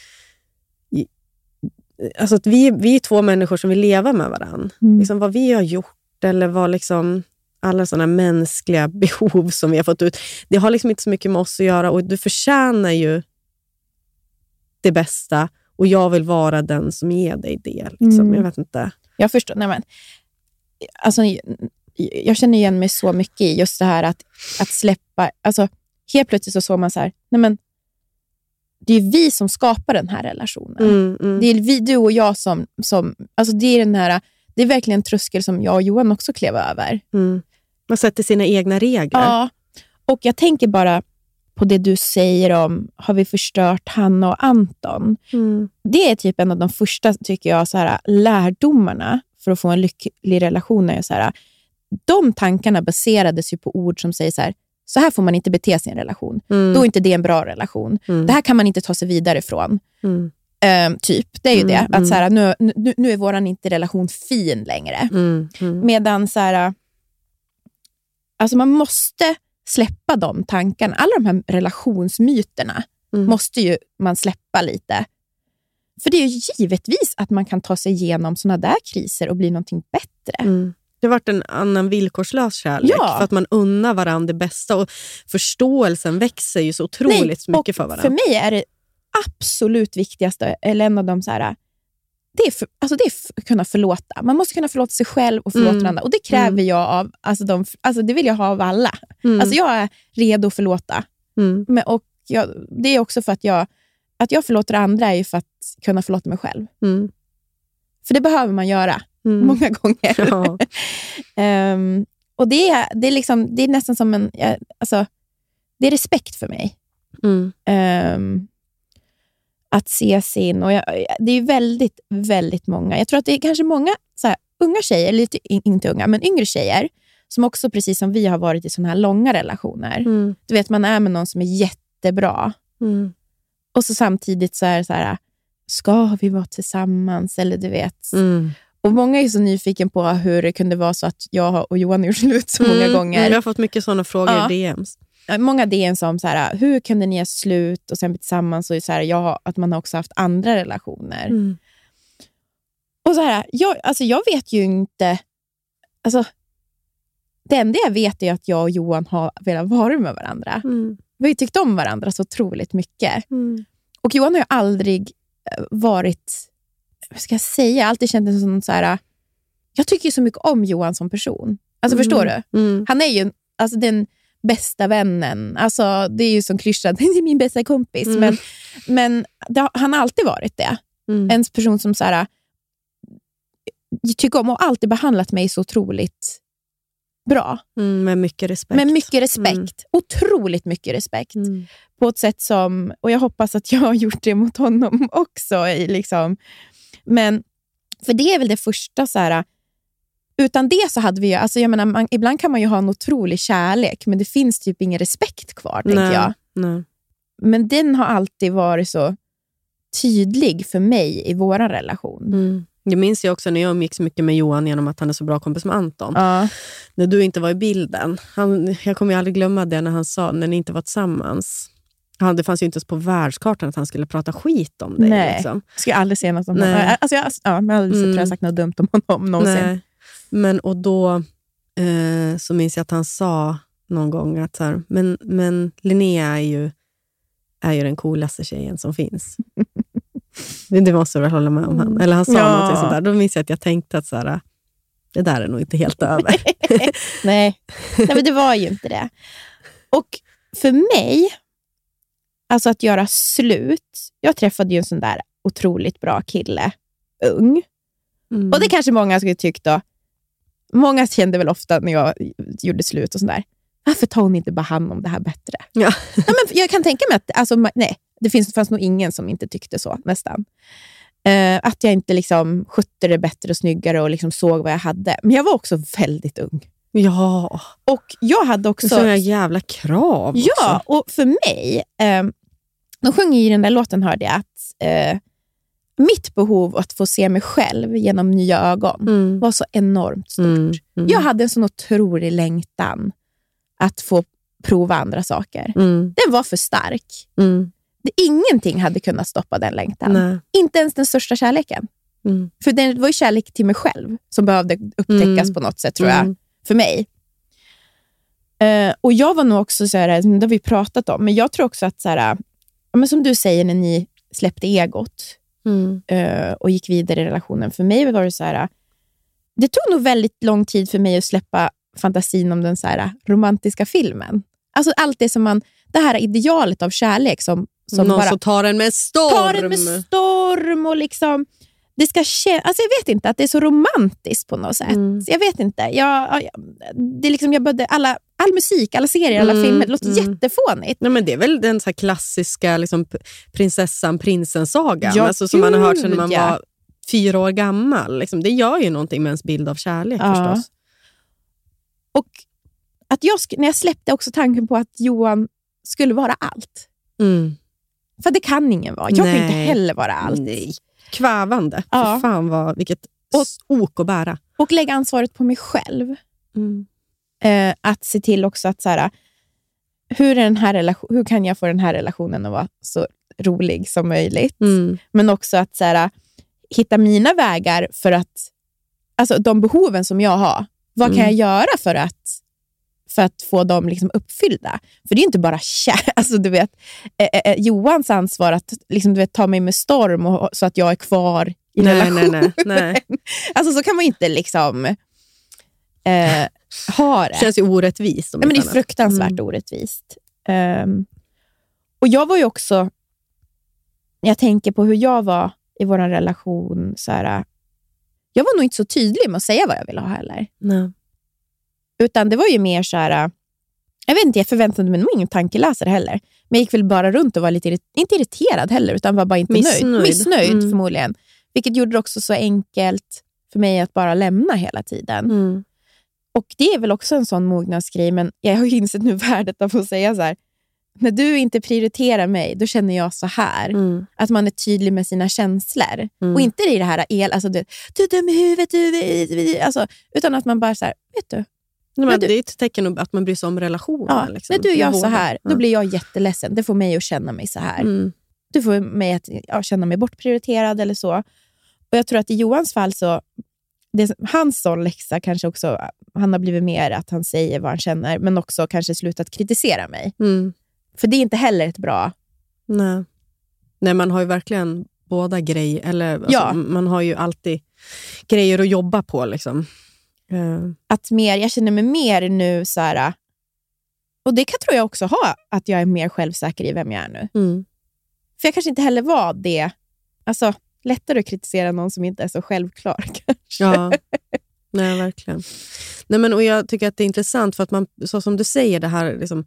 alltså att vi, vi är två människor som vill leva med varandra. Mm. Liksom vad vi har gjort eller vad liksom alla sådana mänskliga (laughs) behov som vi har fått ut. Det har liksom inte så mycket med oss att göra och du förtjänar ju det bästa och jag vill vara den som ger dig det. Liksom. Mm. Jag vet inte. Jag förstår. Nej, men, alltså, jag känner igen mig så mycket i just det här att, att släppa. Alltså, helt plötsligt så såg man så här, nej men, det är vi som skapar den här relationen. Mm, mm. Det är vi, du och jag som... som alltså det, är den här, det är verkligen en tröskel som jag och Johan också klev över. Mm. Man sätter sina egna regler. Ja, och jag tänker bara på det du säger om, har vi förstört Hanna och Anton? Mm. Det är typ en av de första tycker jag, så här, lärdomarna för att få en lycklig relation. Är så här, de tankarna baserades ju på ord som säger så här, så här får man inte bete sig i en relation. Mm. Då är inte det en bra relation. Mm. Det här kan man inte ta sig vidare ifrån. Mm. Ehm, typ, det är ju Mm, det. mm. Att så här, nu, nu, nu är vår inte relation fin längre. Mm. Mm. Medan så här, alltså man måste släppa de tankarna. Alla de här relationsmyterna Mm. måste ju man släppa lite. För det är ju givetvis att man kan ta sig igenom såna där kriser och bli någonting bättre. Mm. Det har varit en annan villkorslös kärlek. Ja. För att man unnar varandra det bästa. Och förståelsen växer ju så otroligt mycket och för varandra. För mig är det absolut viktigaste, eller en av de så här, det är, för, alltså det är för, kunna förlåta. Man måste kunna förlåta sig själv och förlåta Mm. andra. Och det kräver Mm. jag av, alltså de, alltså det vill jag ha av alla. Mm. Alltså jag är redo att förlåta. Mm. Men, och jag, det är också för att jag, att jag förlåter andra är för att kunna förlåta mig själv. Mm. För det behöver man göra Mm. många (laughs) gånger. Ja. Ehm, och det är, det, är liksom, det är nästan som en... Alltså, det är respekt för mig. Mm. Att se sin... Och jag, det är väldigt, väldigt många. Jag tror att det är kanske många så här, unga tjejer, lite, in- inte unga, men yngre tjejer, som också precis som vi har varit i såna här långa relationer. Mm. Du vet, man är med någon som är jättebra Mm. och så samtidigt så är det så här, ska vi vara tillsammans? Eller du vet. Mm. Och Många är så nyfiken på hur det kunde vara så att jag och Johan har gjort slut så många Mm. gånger. Jag har fått mycket sådana frågor Ja. i DMs. Många DN som så här, hur kunde ni ha slut och sen bli tillsammans? Och så här, jag, att man har också haft andra relationer. Mm. Och så här, jag, alltså jag vet ju inte... Alltså, det enda jag vet är att jag och Johan har velat vara med varandra. Mm. Vi har tyckt om varandra så otroligt mycket. Mm. Och Johan har ju aldrig eh, varit... Vad ska jag säga? Jag har alltid känt det som så här... Jag tycker ju så mycket om Johan som person. Alltså Mm. Förstår du? Mm. Han är ju alltså, den bästa vännen. Alltså, det är ju som klyschat, (laughs) det är min bästa kompis. Mm. Men, men det, han har alltid varit det. Mm. En person som så här, tycker om och alltid behandlat mig så otroligt bra. Mm. Med mycket respekt. Med mycket respekt. Mm. Otroligt mycket respekt. Mm. På ett sätt som, och jag hoppas att jag har gjort det mot honom (laughs) också. I liksom. Men, för det är väl det första, så här, utan det så hade vi ju, alltså jag menar, man, ibland kan man ju ha en otrolig kärlek, men det finns typ ingen respekt kvar, Nej. jag. Nej. Men den har alltid varit så tydlig för mig i vår relation. Mm. Det minns jag också när jag umgicks mycket med Johan genom att han är så bra kompis med Anton. Ja. När du inte var i bilden. Han, jag kommer ju aldrig glömma det när han sa, när ni inte var tillsammans. Han, det fanns ju inte ens på världskartan att han skulle prata skit om dig. Nej. Liksom. Jag aldrig säga något om Nej. honom. Alltså jag, ja, men jag har aldrig Mm. tror jag sagt något dumt om honom någonsin. Nej. Men, och då eh, så minns jag att han sa någon gång att så här, men, men Linnea är ju, är ju den coolaste tjejen som finns. (laughs) Det måste du väl hålla med om? Han. Eller han sa Ja. något sånt där. Då minns jag att jag tänkte att så här, det där är nog inte helt över. (laughs) Nej. Nej, men det var ju inte det. Och för mig, alltså att göra slut. Jag träffade ju en sån där otroligt bra kille, ung. Mm. Och det kanske många skulle tyckt då. Många kände väl ofta när jag gjorde slut och sådär. Varför tar hon inte bara hand om det här bättre? Ja. Nej, men jag kan tänka mig att, alltså, nej, det finns, fanns nog ingen som inte tyckte så, nästan. Eh, att jag inte liksom skötte det bättre och snyggare och liksom såg vad jag hade. Men jag var också väldigt ung. Ja, Och jag hade också... sådana jävla krav Ja, också. och för mig, eh, de sjunger i den där låten, hörde jag, att eh, mitt behov att få se mig själv genom nya ögon Mm. var så enormt stort. Mm. Mm. Jag hade en sån otrolig längtan att få prova andra saker. Mm. Den var för stark. Mm. Ingenting hade kunnat stoppa den längtan. Nej. Inte ens den största kärleken. Mm. För det var ju kärlek till mig själv som behövde upptäckas på något sätt, tror jag. För mig. Eh, och Jag var nog också, så här, det har vi pratat om, men jag tror också att, så här, ja, men som du säger när ni släppte egot Mm. eh, och gick vidare i relationen. För mig var det så här, det tog nog väldigt lång tid för mig att släppa fantasin om den så här, romantiska filmen. Alltså allt det som man, det här idealet av kärlek som, som Någon bara som tar en med storm. tar den med storm och liksom det ska alltså jag vet inte, att det är så romantiskt på något sätt. Mm. Jag vet inte. Jag, jag, det är liksom, jag började, alla, all musik, alla serier, alla Mm, filmer, det låter mm. jättefånigt. Nej, men det är väl den så klassiska liksom, prinsessan prinsen-sagan Ja, alltså, som man har hört sedan man ja. var fyra år gammal. Liksom, det gör ju någonting med ens bild av kärlek Ja. förstås. Och att jag, när jag släppte också tanken på att Johan skulle vara allt. Mm. För det kan ingen vara. Jag kan inte Nej. heller vara allt. Nej. Kvävande. Ja. För fan vad, vilket Och- ok att bära. Och lägga ansvaret på mig själv. Mm. Eh, att se till också att så här, hur, är den här relation, hur kan jag få den här relationen att vara så rolig som möjligt? Mm. Men också att så här, hitta mina vägar för att, alltså de behoven som jag har, vad kan Mm. jag göra för att, för att få dem liksom uppfyllda? För det är inte bara (laughs) kär, alltså du vet, eh, eh, Johans ansvar att liksom, du vet, ta mig med storm och, så att jag är kvar i Nej, nej, relationen. nej, nej. (laughs) Alltså så kan man inte liksom eh, ha det. Känns ju orättvist. Nej, men det är annat. fruktansvärt Mm. orättvist. Ehm, och jag var ju också, när jag tänker på hur jag var i vår relation, så här, jag var nog inte så tydlig med att säga vad jag ville ha heller. Nej. Utan det var ju mer så här, jag vet inte, jag förväntade mig nog ingen tankeläsare heller. Men jag gick väl bara runt och var lite, inte irriterad heller, utan var bara inte Missnöjd. nöjd. Missnöjd Mm. förmodligen. Vilket gjorde det också så enkelt för mig att bara lämna hela tiden. Mm. Och Det är väl också en sån mognadsgrej, men jag har insett nu (laughs) värdet av att säga så här. När du inte prioriterar mig, då känner jag så här. Mm. Att man är tydlig med sina känslor. Mm. Och inte i det här el, alltså du, du är dum i huvudet, du, alltså, utan att man bara så här, vet du, Nej, Men men du- Det är ett tecken att man bryr sig om relationen. ja, liksom. när du gör så här, då blir jag jätteledsen. Det får mig att känna mig så här. Mm. Du får mig att ja, känna mig bortprioriterad eller så. Och Jag tror att i Johans fall, så det, hans sån läxa kanske också, han har blivit mer att han säger vad han känner, men också kanske slutat kritisera mig. Mm. För det är inte heller ett bra... Nej. Nej, man har ju verkligen båda grejer. Eller, alltså, Ja. Man har ju alltid grejer att jobba på. Liksom. Eh, Att mer, jag känner mig mer nu så här... Och det kan tror jag också ha, att jag är mer självsäker i vem jag är nu. mm. För jag kanske inte heller var det. Alltså, lättare att kritisera någon som inte är så självklar (laughs) kanske. Ja, nej, verkligen. Nej, men, och jag tycker att det är intressant, för att man, så som du säger, det här liksom,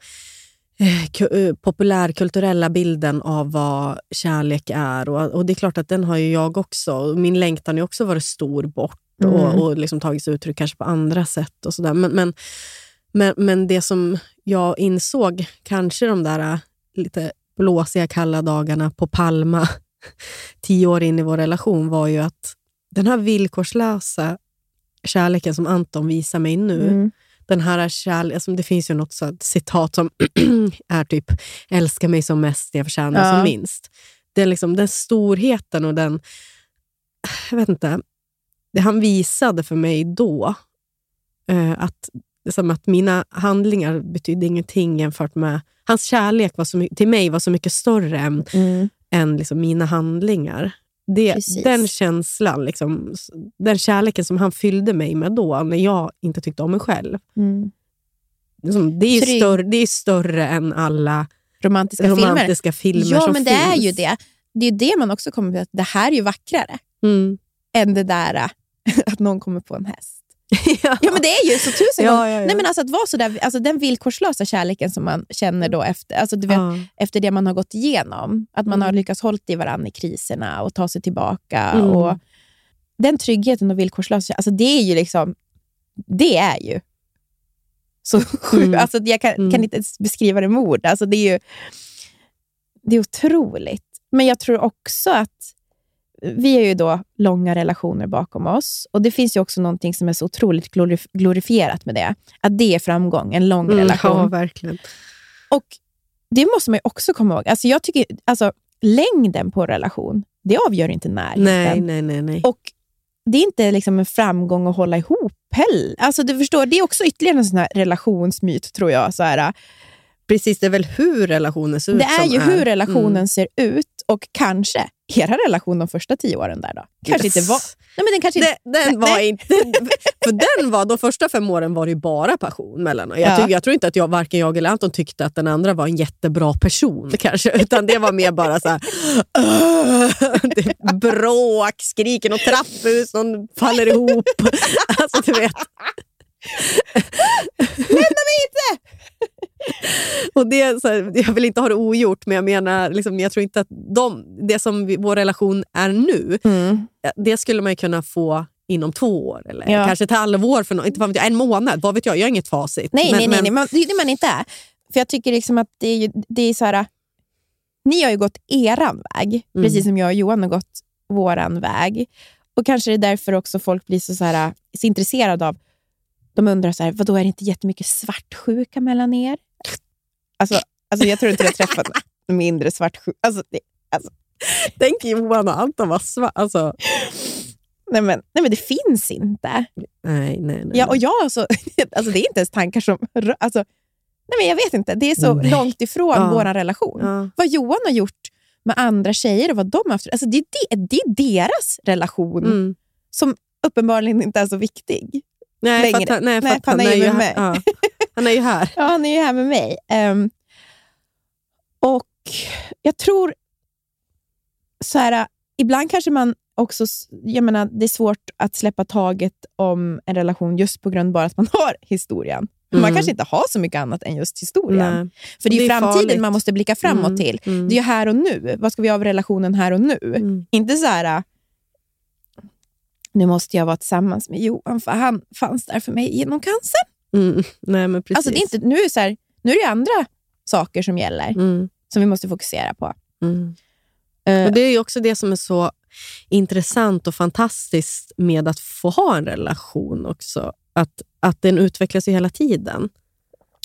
eh, eh, populärkulturella bilden av vad kärlek är. Och, och Det är klart att den har ju jag också. Min längtan har också varit stor bort Mm. och, och liksom tagit sig uttryck kanske på andra sätt. och så där. Men, men, men, men det som jag insåg, kanske de där eh, lite blåsiga, kalla dagarna på Palma (laughs) tio år in i vår relation, var ju att den här villkorslösa kärleken som Anton visar mig nu, Mm. den här kärleken, alltså det finns ju något så citat som (clears throat) är typ älska mig som mest, jag förtjänar Ja. som minst. Är liksom den storheten och den, (sighs) jag vet inte, det han visade för mig då, eh, att, som att mina handlingar betydde ingenting jämfört med, hans kärlek var så, till mig var så mycket större än, Mm. Än liksom mina handlingar. Det, Precis. den känslan, liksom, den kärleken som han fyllde mig med då, när jag inte tyckte om mig själv. Mm. Liksom, det, är större, det är större än alla Romantiska, filmer. romantiska filmer, Ja, som men det finns. är ju det. Det är det man också kommer på, att det här är ju vackrare Mm. än det där äh, (laughs) att någon kommer på en häst. (laughs) ja. Ja, men det är ju så tusen Ja, gånger. ja. Nej, men alltså att vara så där, alltså den villkorslösa kärleken som man känner då efter, alltså du vet, efter det man har gått igenom. Att man Mm. har lyckats hålla i varandra i kriserna och ta sig tillbaka. Mm. Och den tryggheten och villkorslösa, alltså det är ju liksom, det är ju så (laughs) sjukt. Mm. Alltså jag kan, Mm. kan inte ens beskriva det med ord. Alltså det är ju det är otroligt. Men jag tror också att vi har ju då långa relationer bakom oss och det finns ju också någonting som är så otroligt glorif- glorifierat med det. Att det är framgång, en lång Mm, relation. ja, verkligen. Och det måste man ju också komma ihåg. Alltså jag tycker, alltså, längden på relation, det avgör inte närheten. Nej, nej, nej. nej. Och det är inte liksom en framgång att hålla ihop heller. Alltså, du förstår, det är också ytterligare en sån här relationsmyt, tror jag. Så här, Precis, det är väl hur relationen ser ut det är ju hur relationen Mm. ser ut och kanske era relation de första tio åren där då. Kanske Yes. inte var... Nej, men den kanske inte, den var nej. inte... (laughs) För den var, de första fem åren var det ju bara passion mellan oss. Jag, Ja. jag tror inte att jag, varken jag eller Anton tyckte att den andra var en jättebra person (laughs) kanske, utan det var mer bara så här... (laughs) är bråk, skriken och trapphus, någon faller ihop. Alltså du vet. Lämna mig inte! (laughs) Och det, så här, jag vill inte ha det ogjort, men jag menar, liksom, jag tror inte att de, det som vi, vår relation är nu, Mm. det skulle man kunna få inom två år. Eller Ja. kanske ett halvår, för no, inte, jag, en månad. Vad vet jag? Jag har inget facit. Nej, Men- nej, nej, men-. Man, det är man inte är. För jag tycker liksom att det är, ju, det är så här... Ni har ju gått eran väg, Mm. precis som jag och Johan har gått våran väg. Och kanske det är därför också folk blir så, så, här, så intresserade av... De undrar så här, vadå, är det inte jättemycket svartsjuka mellan er? Alltså, alltså jag tror inte jag träffat mindre svartsjuka. Alltså, det, Tänk Johan och Anton var svart. Alltså, nej, men, nej, men det finns inte. nej, nej, nej. Ja, och jag alltså, (laughs) alltså, det är inte ens tankar som... Alltså, nej, men jag vet inte. Det är så Nej. långt ifrån Ja. vår relation. ja. Vad Johan har gjort med andra tjejer och vad de har haft. Alltså, det, är det, det är deras relation Mm. som uppenbarligen inte är så viktig. Nej, längre. att, han- nej, för Nej, han är ju med mig. Ja. Han är ju här. Ja, han är ju här med mig. Ehm, och jag tror så här, ibland kanske man också, jag menar, det är svårt att släppa taget om en relation just på grund bara att man (laughs) har historien. Man Mm. kanske inte har så mycket annat än just historien. Nej. För det är Det är framtiden farligt. man måste blicka framåt Mm, till. mm. Det är ju här och nu. Vad ska vi göra av relationen här och nu? Mm. Inte så här, nu måste jag vara tillsammans med Johan för han fanns där för mig genom cancer. Mm. Nej, men precis. Alltså det är inte, nu, är så här, nu är det andra saker som gäller, Mm. som vi måste fokusera på. Mm. Eh, Och Det är ju också det som är så intressant och fantastiskt med att få ha en relation också. Att, att den utvecklas ju hela tiden.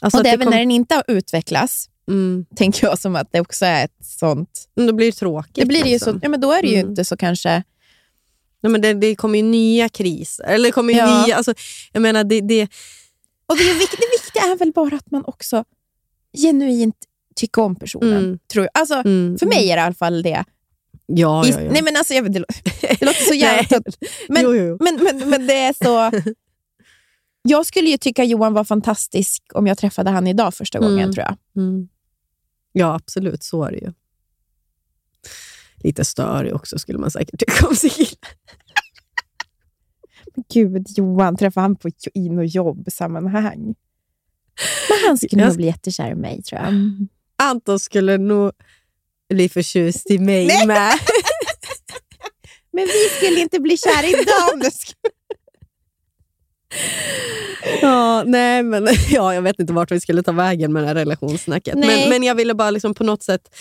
Alltså och det är väl kom- när den inte har utvecklats, mm, tänker jag, som att det också är ett sånt... då blir det tråkigt. Det blir det ju så, liksom. ja, men då är det ju Mm. inte så kanske... Nej, men det, det kommer ju nya kriser. Eller det kommer ju Ja. nya, alltså, jag menar, det, det, Och det, är vik- det viktiga är väl bara att man också genuint tycker om personen. Mm. Tror jag. Alltså, mm, för mig är det i alla fall det. Ja, I- ja, ja. Nej, men alltså, jag vet, det, det låter så (laughs) jävla tunt. Men, jo, jo. men, men, men det är så... (laughs) Jag skulle ju tycka Johan var fantastisk om jag träffade han idag första gången, Mm. tror jag. Mm. Ja, absolut. Så är det ju. Lite störig också, skulle man säkert tycka om kille. Gud, Johan, träffade han på jo- i något jobbsammanhang? Men han skulle Jag- nog bli jättekär i mig, tror jag. Anton skulle nog bli förtjust i mig Nej. med. (laughs) Men vi skulle inte bli kära idag om det skulle... (laughs) Ja, nej, men, (laughs) ja, jag vet inte vart vi skulle ta vägen med det här relationssnacket. Men, men jag ville bara liksom på något sätt...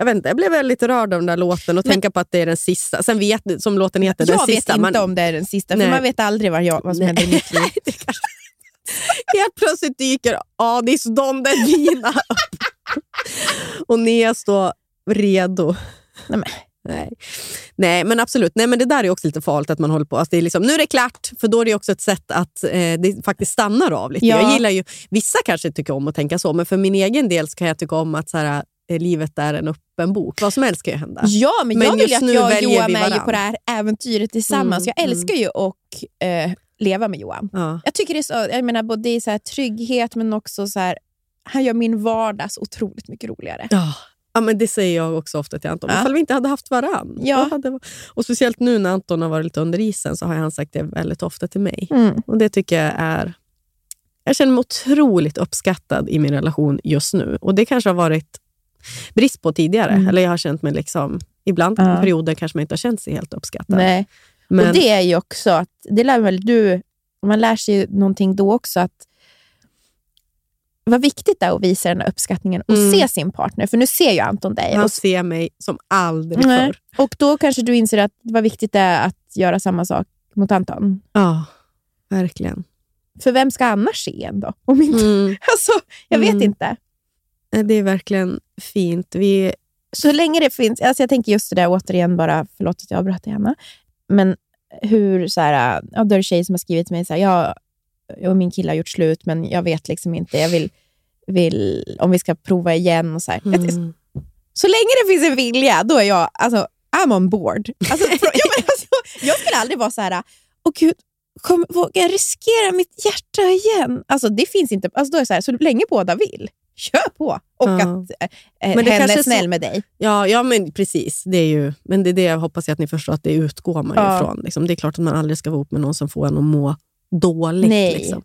Jag, vet inte, jag blev väldigt rörd av den där låten och Men- tänka på att det är den sista. Sen vet som låten heter, den Jag vet sista. inte man, om det är den sista, för Nej. man vet aldrig vad, jag, vad som Nej. händer i mitt liv. (laughs) (laughs) Helt plötsligt dyker Adis Don Delvina upp. Och Nia står redo. Nej, men. Nej. Nej, men absolut. Nej, men det där är också lite farligt att man håller på. Alltså det är liksom, nu är det klart, för då är det också ett sätt att eh, det faktiskt stannar av lite. Ja. Jag gillar ju, vissa kanske tycker om att tänka så, men för min egen del kan jag tycka om att så här, livet är en öppen bok. Vad som helst kan ju hända. Ja, men, Men jag vill att jag och Johan är ju på det här äventyret tillsammans. Mm, jag älskar ju att eh, leva med Johan. Ja. Jag tycker det är så, jag menar, både i så här trygghet, men också så här, han gör min vardag så otroligt mycket roligare. Ja. Ja, men det säger jag också ofta till Anton. Ja. Ifall vi inte hade haft varann. Ja. Hade, och speciellt nu när Anton har varit lite under isen så har han sagt det väldigt ofta till mig. Mm. Och Det tycker jag är... Jag känner mig otroligt uppskattad i min relation just nu. Och Det kanske har varit brist på tidigare. Mm. Eller jag har känt mig liksom... Ibland Ja. perioder kanske man inte har känt sig helt uppskattad. Nej. Men, Och det är ju också, att, det lär väl du, man lär sig någonting då också, att vad viktigt det är att visa den här uppskattningen och Mm. se sin partner. För nu ser ju Anton dig. han Och, ser mig som aldrig Nej. förr. och då kanske du inser att vad viktigt det är att göra samma sak mot Anton. Ja, verkligen. För vem ska annars se en då? Om inte, Mm. (laughs) alltså, jag vet Mm. inte. Eh, Det är verkligen fint. Vi, Så länge det finns, alltså jag tänker just det där återigen bara, förlåt att jag avbröt dig Hanna, men hur så här, ja, då är det tjejer som har skrivit till mig så här, jag, jag och min kille har gjort slut, men jag vet liksom inte, jag vill, vill om vi ska prova igen och så här. mm. Så länge det finns en vilja, då är jag, alltså, I'm on board. Alltså, (laughs) ja, men alltså, jag skulle aldrig vara så här, åh gud, kom, vågar jag riskera mitt hjärta igen? Alltså det finns inte, alltså, då är så här, så länge båda vill, kör på. Och Ja. att eh, Men hen det kanske är snäll så- med dig. Ja, ja men precis. Det är ju, men det är det jag hoppas att ni förstår, att det utgår man Ja. ifrån. Liksom. Det är klart att man aldrig ska vara ihop med någon som får en att må dåligt. Liksom.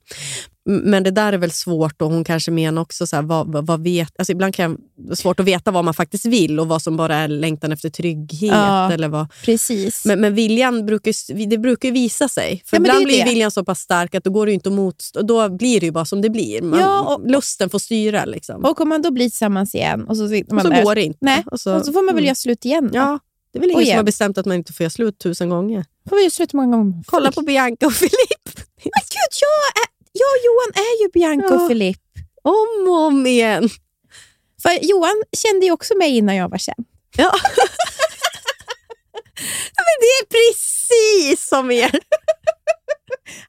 Men det där är väl svårt och hon kanske menar också så här, vad, vad, vet, alltså ibland kan det vara svårt att veta vad man faktiskt vill och vad som bara är längtan efter trygghet. Ja. Eller vad. Precis. Men, men viljan brukar, det brukar visa sig. För Ja, ibland blir det. viljan så pass stark att då går det inte motstå. Då blir det ju bara som det blir. Man, Ja, och- lusten får styra. Liksom. Och om man då blir tillsammans igen och så, och så där, går det inte. Nej, Och så, och så får man väl mm. göra slut igen. då. Ja, det är väl ingen som har bestämt att man inte får göra slut tusen gånger. får man göra slut många gånger. Kolla på Bianca och Filip. Men gud, jag, är, och Johan är ju Bianca Ja. och Filip. Om och om igen. För Johan kände ju också mig innan jag var känd. Ja. (laughs) Men det är precis som er. (laughs)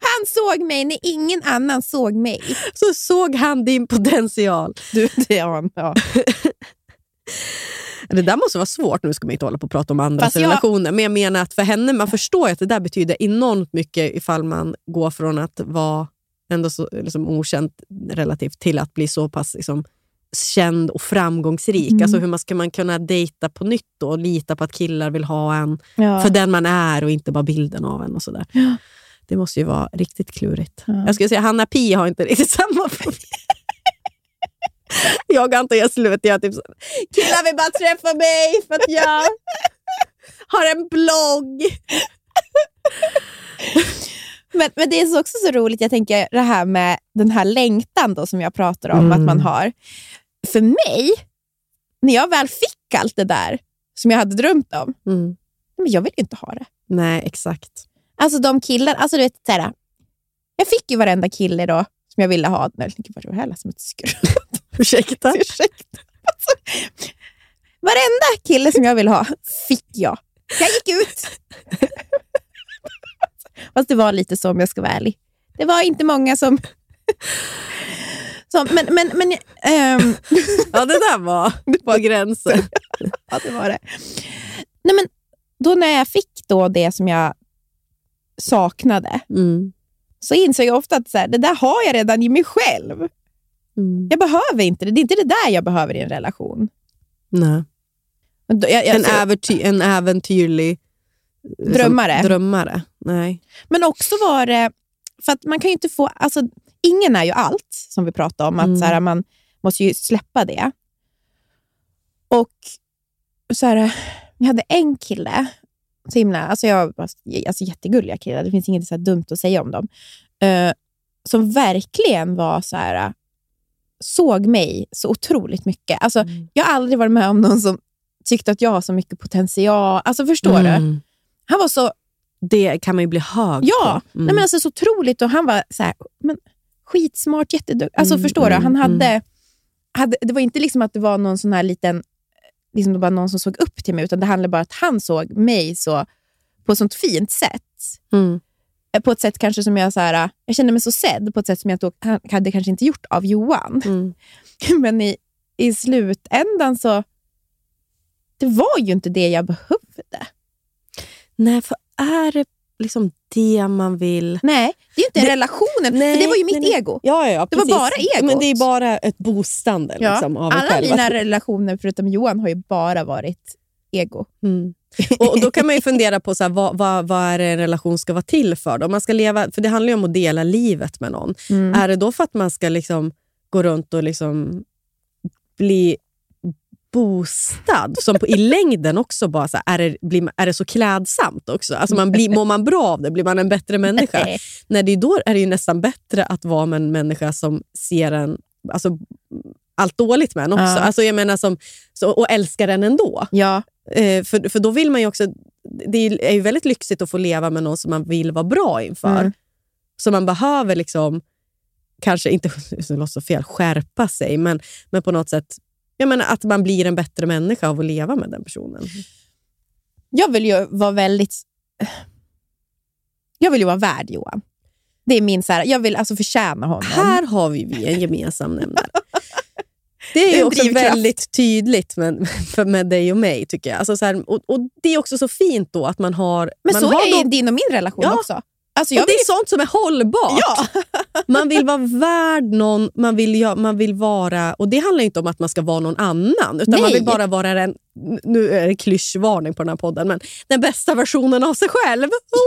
Han såg mig när ingen annan såg mig. Så såg han din potential. Du, det är han. Ja. (laughs) Det där måste vara svårt. Nu ska man inte hålla på och prata om andras jag- relationer. Men jag menar att för henne, man förstår att det där betyder enormt mycket ifall man går från att vara ändå så, liksom, okänd relativt till att bli så pass liksom, känd och framgångsrik. Mm. Alltså hur man ska man kunna dejta på nytt då, och lita på att killar vill ha en Ja. för den man är och inte bara bilden av en. och sådär. Det måste ju vara riktigt klurigt. Ja. Jag skulle säga Hanna Pi har inte riktigt (laughs) samma problem. jag inte gett slut. Jag typ så, killar vill bara träffa mig för att jag har en blogg. Men, men det är också så roligt, jag tänker det här med den här längtan då, som jag pratar om Mm. att man har. För mig, när jag väl fick allt det där som jag hade drömt om, Mm. men jag vill ju inte ha det. Nej, exakt. Alltså de killar, alltså du vet, så här, jag fick ju varenda kille då som jag ville ha. Nej, jag var det här lät som ett skrutt. (laughs) Ursäkta? Ursäkta. Alltså, varenda kille som jag ville ha fick jag. Jag gick ut. Fast det var lite så om jag ska vara ärlig. Det var inte många som... som men, men, men, ehm, Ja, det där var på gränsen. (laughs) ja, det var det. Nej, men då när jag fick då det som jag saknade Mm. så insåg jag ofta att så här, det där har jag redan i mig själv. Mm. Jag behöver inte det. Det är inte det där jag behöver i en relation. Nej. Jag, jag, En, äventy- en äventyrlig Drömmare. drömmare. Nej. Men också var det, för att man kan ju inte få, alltså ingen är ju allt, som vi pratade om, att Mm. så här, man måste ju släppa det. Och så här, jag hade en kille, så himla, alltså jag alltså jättegulliga killar, det finns inget så dumt att säga om dem, eh, som verkligen var så här, såg mig så otroligt mycket. Alltså, Mm. Jag har aldrig varit med om någon som tyckte att jag har så mycket potential. Alltså Förstår du? Mm. Han var så Det kan man ju bli hög Ja, på. Mm. nej, men alltså, så otroligt. Och han var så här, men, skitsmart, jätteduktig. Alltså, Mm, förstår mm, du? Han mm. hade, hade, det var inte liksom att det var någon sån här liten, liksom det var någon som såg upp till mig, utan det handlade bara om att han såg mig så, på ett sånt fint sätt. Mm. Eh, På ett sätt kanske som jag, så här, jag kände mig så sedd, på ett sätt som jag då, han hade kanske inte gjort av Johan. Mm. (laughs) Men i, i slutändan så, det var ju inte det jag behövde. Nej, för är det liksom det man vill... Nej, det är inte Det- relationen, Nej, för det var ju mitt nej, ego. Ja, ja, Det var bara egot. Men det är bara ett boostande Ja, liksom, av Alla själv. mina relationer förutom Johan har ju bara varit ego. Mm. Och Då kan man ju fundera på så här, vad, vad, vad är det en relation ska vara till för. Då? Man ska leva, för Det handlar ju om att dela livet med någon. Mm. Är det då för att man ska liksom gå runt och liksom bli boostad, som på, i längden också bara så här, är, det, blir, är det så klädsamt också? Alltså man blir, mår man bra av det? Blir man en bättre människa? (laughs) Nej. Det är då är det ju nästan bättre att vara med en människa som ser en, alltså, allt dåligt med en också. Ja. Alltså, jag menar som, så, och älskar en ändå. Ja, Eh, för, för då vill man ju också... Det är ju väldigt lyxigt att få leva med någon som man vill vara bra inför. Mm. Så man behöver liksom, kanske inte, (laughs) det låter så fel, skärpa sig, men, men på något sätt Jag menar att man blir en bättre människa av att leva med den personen. Jag vill ju vara väldigt... Jag vill ju vara värd Johan. Det är min så här, jag vill alltså förtjäna honom. Här har vi vi en gemensam nämnare. (laughs) Det är ju En också drivkraft. väldigt tydligt med, med dig och mig, tycker jag. Alltså så här, och, och Det är också så fint då att man har... Men man så har är då- din och min relation Ja. också. Alltså och jag det vill, är sånt som är hållbart. Ja. (laughs) Man vill vara värd någon, man vill, ja, man vill vara... Och Det handlar inte om att man ska vara någon annan, utan man Nej. vill bara vara den... Nu är det klyschvarning på den här podden, men den bästa versionen av sig själv. (laughs)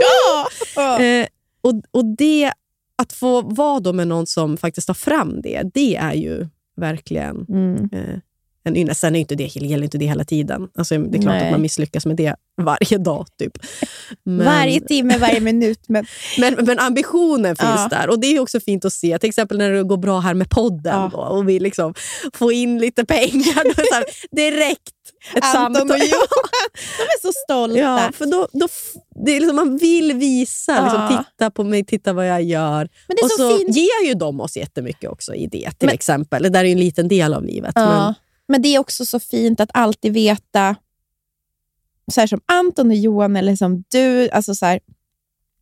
ja. (laughs) Eh, och, och det, Att få vara då med någon som faktiskt tar fram det, det är ju verkligen Mm. eh, en ynnest. Sen är inte det, gäller inte det hela tiden. Alltså, det är klart Nej. att man misslyckas med det varje dag. Typ. Men, Varje timme, varje minut. Men, men, men ambitionen finns Ja. där. Och Det är också fint att se. Till exempel när det går bra här med podden Ja. då, och vi liksom får in lite pengar. Då, (laughs) så här, direkt ett Anton samtal. och Johan, (laughs) de är så stolta. Ja, för då, då, det är liksom, man vill visa, liksom, Ja. titta på mig, titta vad jag gör. Men det är och så, så ger ju de oss jättemycket också i det, till Men- exempel. Det där är en liten del av livet. Men, Men det är också så fint att alltid veta, så som Anton och Johan eller som du, alltså så här,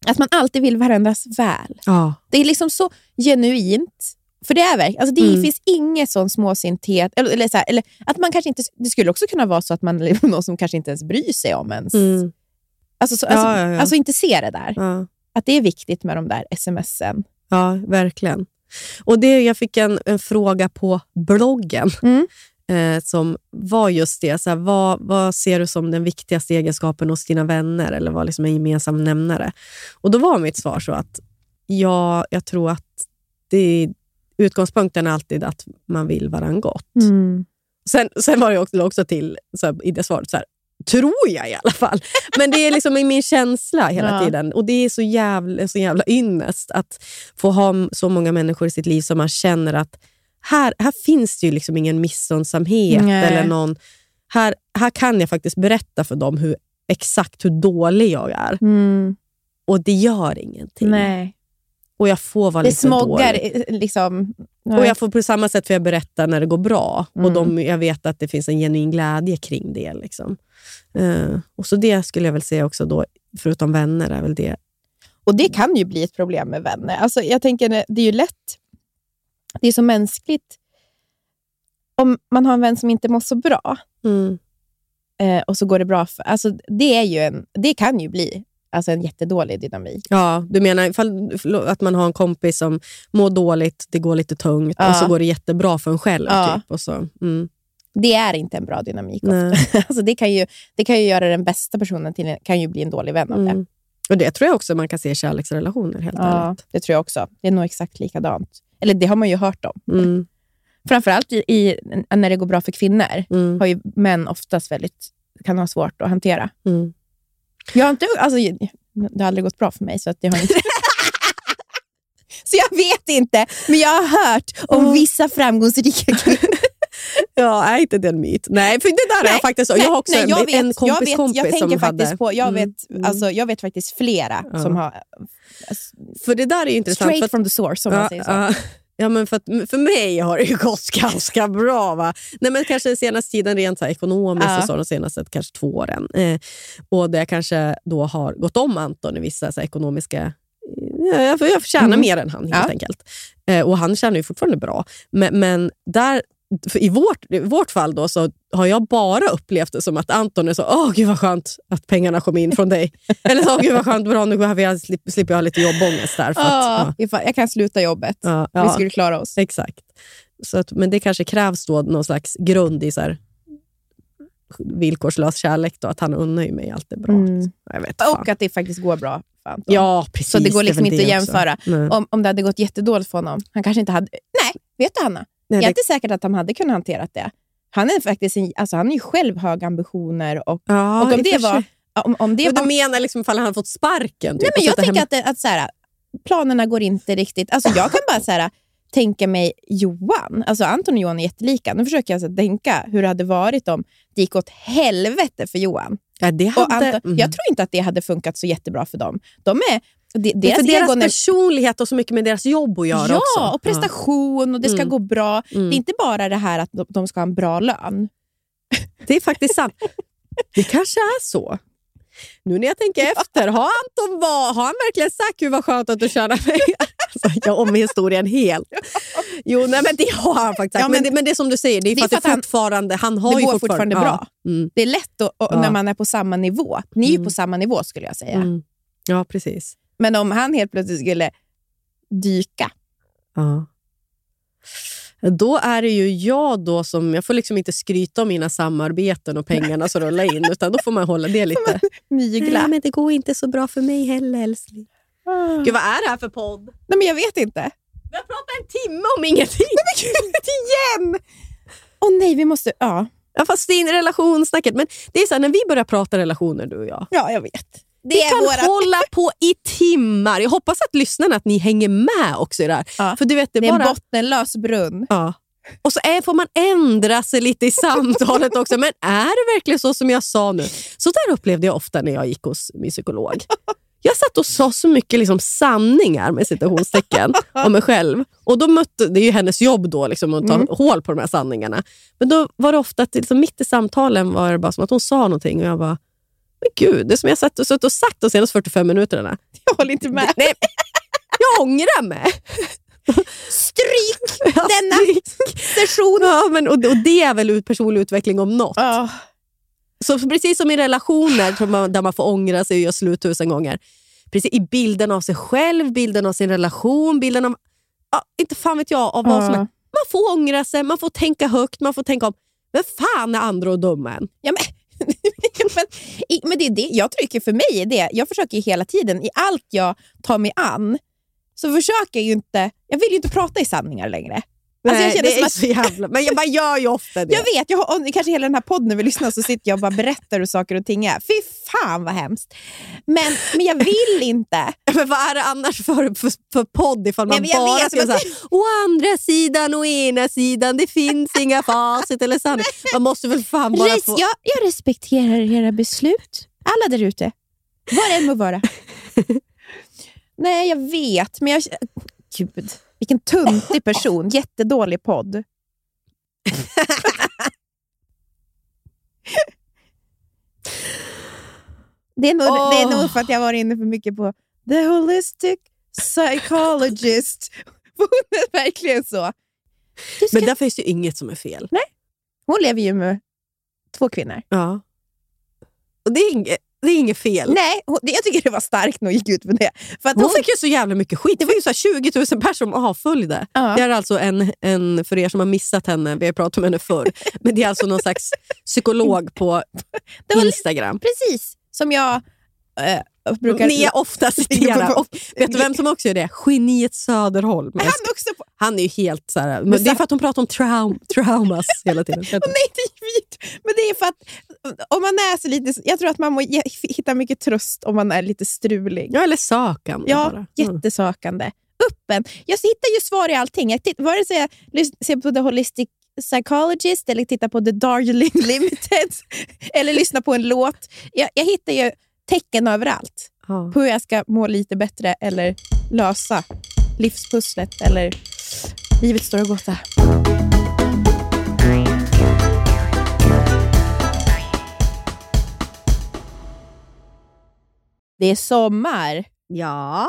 att man alltid vill varandras väl. ja. Det är liksom så genuint. För det är verkligen, alltså det Mm. finns inget sån småsinthet. Eller, eller, så här, eller att man kanske inte, det skulle också kunna vara så att man är (laughs) någon som kanske inte ens bryr sig om ens. Mm. Alltså, så, alltså, ja, ja. alltså inte se det där. Att det är viktigt med de där smsen. ja, verkligen. Och det, Jag fick en, en fråga på bloggen Mm. Eh, som var just det. Så här, vad, vad ser du som den viktigaste egenskapen hos dina vänner? Eller vad liksom en gemensam nämnare? Och Då var mitt svar så att ja, jag tror att det, utgångspunkten är alltid att man vill varandra gott. Sen, sen var det också, också till här, i det svaret, så här, tror jag i alla fall. Men det är liksom i min känsla hela (laughs) Ja. tiden. Och Det är så jävla, så jävla ynnest att få ha så många människor i sitt liv som man känner att här, här finns det ju liksom ingen missunnsamhet. Nej. eller någon, här, här kan jag faktiskt berätta för dem hur, exakt hur dålig jag är. Och det gör ingenting. Nej. Och jag får vara Det lite smoggar dålig. eh, liksom. Och jag får på samma sätt får jag berätta när det går bra. Och Mm. de, jag vet att det finns en genuin glädje kring det. Liksom. Eh, och så Det skulle jag väl säga också, då, förutom vänner, är väl det. Och det kan ju bli ett problem med vänner. Alltså, jag tänker, det är ju lätt. Det är så mänskligt. Om man har en vän som inte mår så bra Mm. eh, och så går det bra. För, alltså, det, är ju en, det kan ju bli alltså, en jättedålig dynamik. Ja, du menar ifall, att man har en kompis som mår dåligt, det går lite tungt Ja. och så går det jättebra för en själv. Ja. Typ, och så, mm. Det är inte en bra dynamik. (laughs) Alltså, det, kan ju, det kan ju göra den bästa personen till kan ju bli en dålig vän av det. Mm. Och Det tror jag också man kan se i kärleksrelationer. Helt Ja, ärligt. det tror jag också. Det är nog exakt likadant. Eller det har man ju hört om. Mm. Framförallt i, i, när det går bra för kvinnor Mm. har ju män oftast väldigt, kan ha svårt att hantera. Mm. Jag har inte, alltså, det har aldrig gått bra för mig, så att jag har inte... (laughs) så jag vet inte, men jag har hört om Mm. vissa framgångsrika kvinnor. Ja, är inte det en myt? Nej, för det där är Nej, jag faktiskt Nej, Jag har också nej, en, jag vet, en kompis jag vet, kompis jag tänker som faktiskt hade... på, jag, Mm, vet, mm. Alltså, jag vet faktiskt flera Ja. som har... För det där är ju intressant. Straight för att- from the source, som man ja, säger så. ja. Ja, men för, att, för mig har det ju gått (laughs) ganska bra. Va? Nej, men kanske den senaste tiden rent så här, ekonomiskt, Ja. och så, de senaste kanske två åren. Eh, och där jag kanske då har gått om Anton i vissa så här, ekonomiska... Ja, jag, jag tjänar Mm. mer än han helt Ja. enkelt. Eh, och han tjänar ju fortfarande bra. Men, men där, i, vårt, I vårt fall då så har jag bara upplevt det som att Anton är så åh gud vad skönt att pengarna kom in från dig. (laughs) Eller så, åh gud vad skönt, bra nu har jag, slipper, slipper jag ha lite jobbångest där. För att, ja. Ifall- Jag kan sluta jobbet. Ja, Vi ja. skulle klara oss. Exakt. Så att, men det kanske krävs då någon slags grund i så här, villkorslös kärlek. Då, att han unnar mig allt är bra. Mm. Jag vet fan. Och att det faktiskt går bra Anton. Ja, precis. Så det går liksom väl inte att det jämföra. Om, om det hade gått jättedåligt för honom. Han kanske inte hade... Nej, vet du Hanna? Nej, Jag är det, inte säker att han hade kunnat hantera det. Han är faktiskt en, alltså han är ju själv höga ambitioner. Och, ja, och om det var... Om, om det Men var du menar liksom ifall han hade fått sparken? Typ, Nej, men jag tänker hem- att, det, att så här, planerna går inte riktigt... Alltså jag kan bara så här, tänka mig Johan. Alltså Anton och Johan är jättelika. Nu försöker jag så här, tänka hur det hade varit om det gick åt helvete för Johan. ja, det Och hade, Anton, mm. Jag tror inte att det hade funkat så jättebra för dem. De är Det, Det är för deras är, personlighet och så mycket med deras jobb att göra ja, också. och prestation och det ska Mm. gå bra. Mm. Det är inte bara det här att de, ska ha en bra lön. (laughs) Det är faktiskt sant. Det kanske är så. Nu när jag tänker (laughs) efter, har Anton var, har han verkligen sagt hur vad skönt att du tjänar pengar? Alltså, jag om historien helt. (laughs) Jo, nej, men det har han faktiskt sagt. Ja, men, men- det, men det är som du säger, det är Det för att för att han- fortfarande, han har det ju går fortfarande bra. Ja. Mm. Det är lätt att, och, när man är på samma nivå. Ni är ju Mm. på samma nivå skulle jag säga. Mm. ja, precis. Men om han helt plötsligt skulle dyka. Ja. Då är det ju jag då som... Jag får liksom inte skryta om mina samarbeten och pengarna som rullar in, (laughs) utan då får man hålla det lite. Mygla. Nej, men det går inte så bra för mig heller, älskling. Gud, vad är det här för podd? Nej, men jag vet inte. Vi har pratat en timme om ingenting. Igen! Åh nej, vi måste... Ja, Ja, fast det är relationssnacket. Men det är så här, när vi börjar prata relationer, du och jag. ja jag vet. Det Vi kan våra... hålla på i timmar. Jag hoppas att lyssnarna att ni hänger med också i det här. Ja. För du vet, det, Det är är en bara... bottenlös brunn. Ja. Och så är, får man ändra sig lite i samtalet också. Men är det verkligen så som jag sa nu? Så där upplevde jag ofta när jag gick hos min psykolog. Jag satt och sa så mycket liksom sanningar med citationstecken om mig själv. Och då mötte, Det är ju hennes jobb då liksom, att ta Mm. hål på de här sanningarna. Men då var det ofta att liksom, mitt i samtalen var det bara som att hon sa någonting och jag bara, men gud, det som jag satt och, och sagt de senaste 45 minuterna. (laughs) Jag håller inte med. Nej, (laughs) jag ångrar mig. Stryk (laughs) Jag denna stryk. session. Ja, men, och, och det är väl ut- personlig utveckling om något. Ja. Så precis som i relationer man, där man får ångra sig och göra slut tusen gånger. Precis I bilden av sig själv, bilden av sin relation, bilden av... Ja, inte fan vet jag av vad som är. Ja. Man får ångra sig, man får tänka högt, man får tänka om. Men fan är andra och dumma än? Ja, men, (laughs) men, i- men det är det jag trycker för mig. Är det. Jag försöker ju hela tiden, i allt jag tar mig an, så försöker jag ju inte... Jag vill ju inte prata i sanningar längre. Alltså, jag känner det är att- så jävla... Men jag bara gör ju ofta det. Jag vet, jag och kanske hela den här podden när vi lyssnar så sitter jag och bara berättar hur saker och ting är. Fy fan vad hemskt. Men, men jag vill inte. (laughs) Men vad är det annars för, för, för podd ifall man Nej, bara vet, ska men- säga å andra sidan och ena sidan, det finns (laughs) inga facit eller sanning. Man måste väl fan bara Res, få... jag, jag respekterar era beslut. Alla där ute. Vad det än må vara. (laughs) Nej, jag vet, men jag... Gud, vilken tuntig person. Jättedålig podd. Det är, nog, det är nog för att jag var inne för mycket på the holistic psychologist. (laughs) Hon är verkligen så. Ska, Men där finns ju inget som är fel. hon lever ju med två kvinnor. Ja. Och det är inget, det är inget fel. Nej, hon, jag tycker det var starkt när hon gick ut med det. För att Hon hon, fick ju så jävla mycket skit. Det var ju så här 20 000 personer som avföljde. ja. Det är alltså en, en, för er som har missat henne, vi har pratat om henne förr, (laughs) men det är alltså någon slags psykolog på Instagram. Precis, som jag eh, brukar... Ni ofta (laughs) citerar. Och vet du vem som också gör det? Geniet Söderholm. Men han är också på... Han är ju helt så här, men det är för att hon pratar om traum, traumas hela tiden. (laughs) Nej, det är. Men det är för att om man är så lite... Jag tror att man må hitta mycket tröst om man är lite strulig. Ja, eller sökande Ja, bara. Mm. jättesökande. Öppen. Jag hittar ju svar i allting. Jag titt, vare sig jag ser på The Holistic Psychologist eller tittar på The Darjeeling (laughs) Limited eller lyssnar på en låt. Jag, jag hittar ju tecken överallt Ja. på hur jag ska må lite bättre eller lösa livspusslet eller livet står och gåta. Det är sommar. Ja,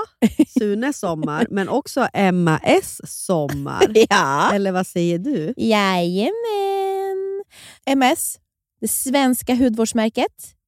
Sunes sommar, men också Emma S sommar. (laughs) Ja. Eller vad säger du? Jajamän. MS, det svenska hudvårdsmärket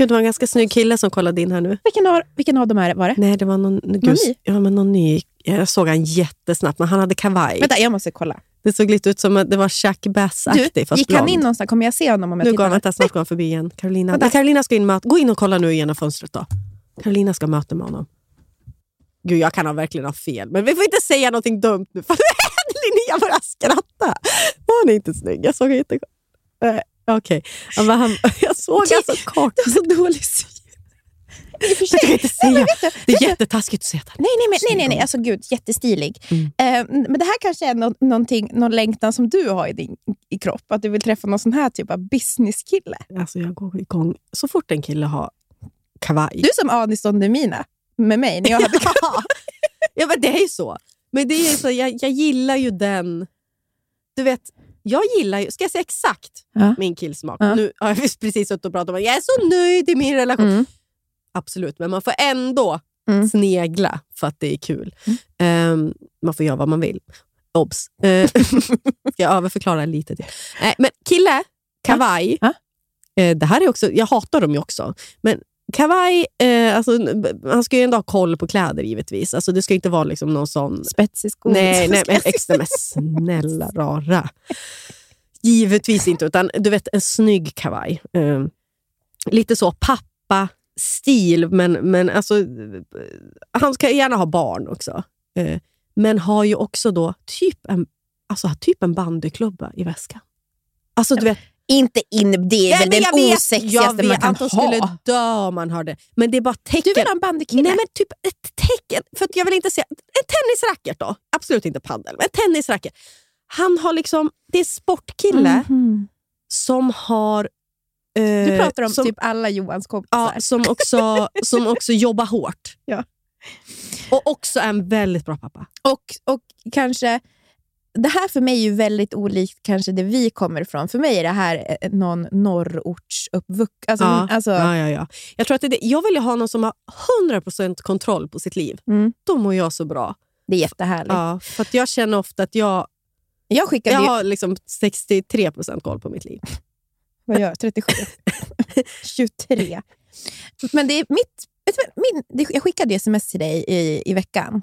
Gud, det var en ganska snygg kille som kollade in här nu. Vilken av, vilken av de här var det? Nej, det var någon, gud, ny? Ja, men någon ny. Jag såg han jättesnabbt, men han hade kavaj. Vänta, jag måste kolla. Det såg lite ut som att det var Chuck Bass-aktig, fast gick han blond. in någonstans? Kommer jag se honom om jag Nu tittar? går, vänta, snart går han förbi igen. Carolina. Nej, Carolina ska in med, gå in och kolla nu ena fönstret. då. Carolina ska möta med honom. Gud, jag kan ha verkligen ha fel, men vi får inte säga någonting dumt nu. Linnea (laughs) börjar skratta. Var han inte snygg? Jag såg inte... Eh, Okej, ja, men han, (laughs) jag såg alltså kort. Du har så dålig syn. (laughs) Jag kan inte säga. vet du, Det är jättetaskigt att säga det. Nej, nej, men, nej, nej, nej. Alltså, gud, jättestilig. Mm. Eh, men det här kanske är någonting, någon längtan som du har i din i kropp. Att du vill träffa någon sån här typ av businesskille. Alltså, jag går igång så fort en kille har kavaj. Du är som Anis Don Demina med mig. När jag hade ja. ja, men det är ju så. Men det är så, jag, jag gillar ju den... Du vet, jag gillar ju... Ska jag säga exakt Ja. min killsmak? Ja. Nu har jag precis suttit och pratat om att jag är så nöjd i min relation. Mm. Absolut, men man får ändå Mm. snegla för att det är kul. Ehm, man får göra vad man vill. Obs! Uh, ska (laughs) jag överförklara lite till? Nej, men kille, kavaj. Ja. Eh, det här är också, jag hatar dem ju också. Men kavaj, eh, alltså, han ska ju ändå ha koll på kläder givetvis. Alltså, det ska inte vara liksom någon sån... Spetsig sko. Nej, (laughs) nej men, extra, men snälla rara. Givetvis inte, utan du vet en snygg kavaj. Eh, lite så pappa-stil, men, men alltså, han ska gärna ha barn också. Eh, men har ju också då typ en, alltså, typ en bandyklubba i väskan. Alltså du vet, Inte in, det är väl den jag vet- osexigaste jag vet man kan att de ha. skulle dö om man hörde. Men det är bara tecken. Du vill ha en bandykille? Nej, men typ ett tecken. För att jag vill inte säga... En tennisracket då. Absolut inte paddel, men en tennisracket. Han har liksom... Det är sportkille Mhm. som har... eh, Du pratar om som, typ alla Johans kompisar. ja, som, också, som också jobbar hårt. Ja. Och också är en väldigt bra pappa. Och, och kanske... Det här för mig är ju väldigt olikt kanske det vi kommer ifrån. För mig är det här eh, någon norrortsuppvuxen... Alltså, Ja. alltså, Ja, ja, ja. Jag, tror att det är det. jag vill ha någon som har 100% kontroll på sitt liv. Mm. Då mår jag så bra. Det är jättehärligt. Ja, för jag känner ofta att jag, Jag skickade jag ju... har liksom 63% koll på mitt liv. (laughs) Vad gör jag? 37? 23. (laughs) Men det är mitt... Vet du, min, det, jag skickade ju sms till dig i, i veckan.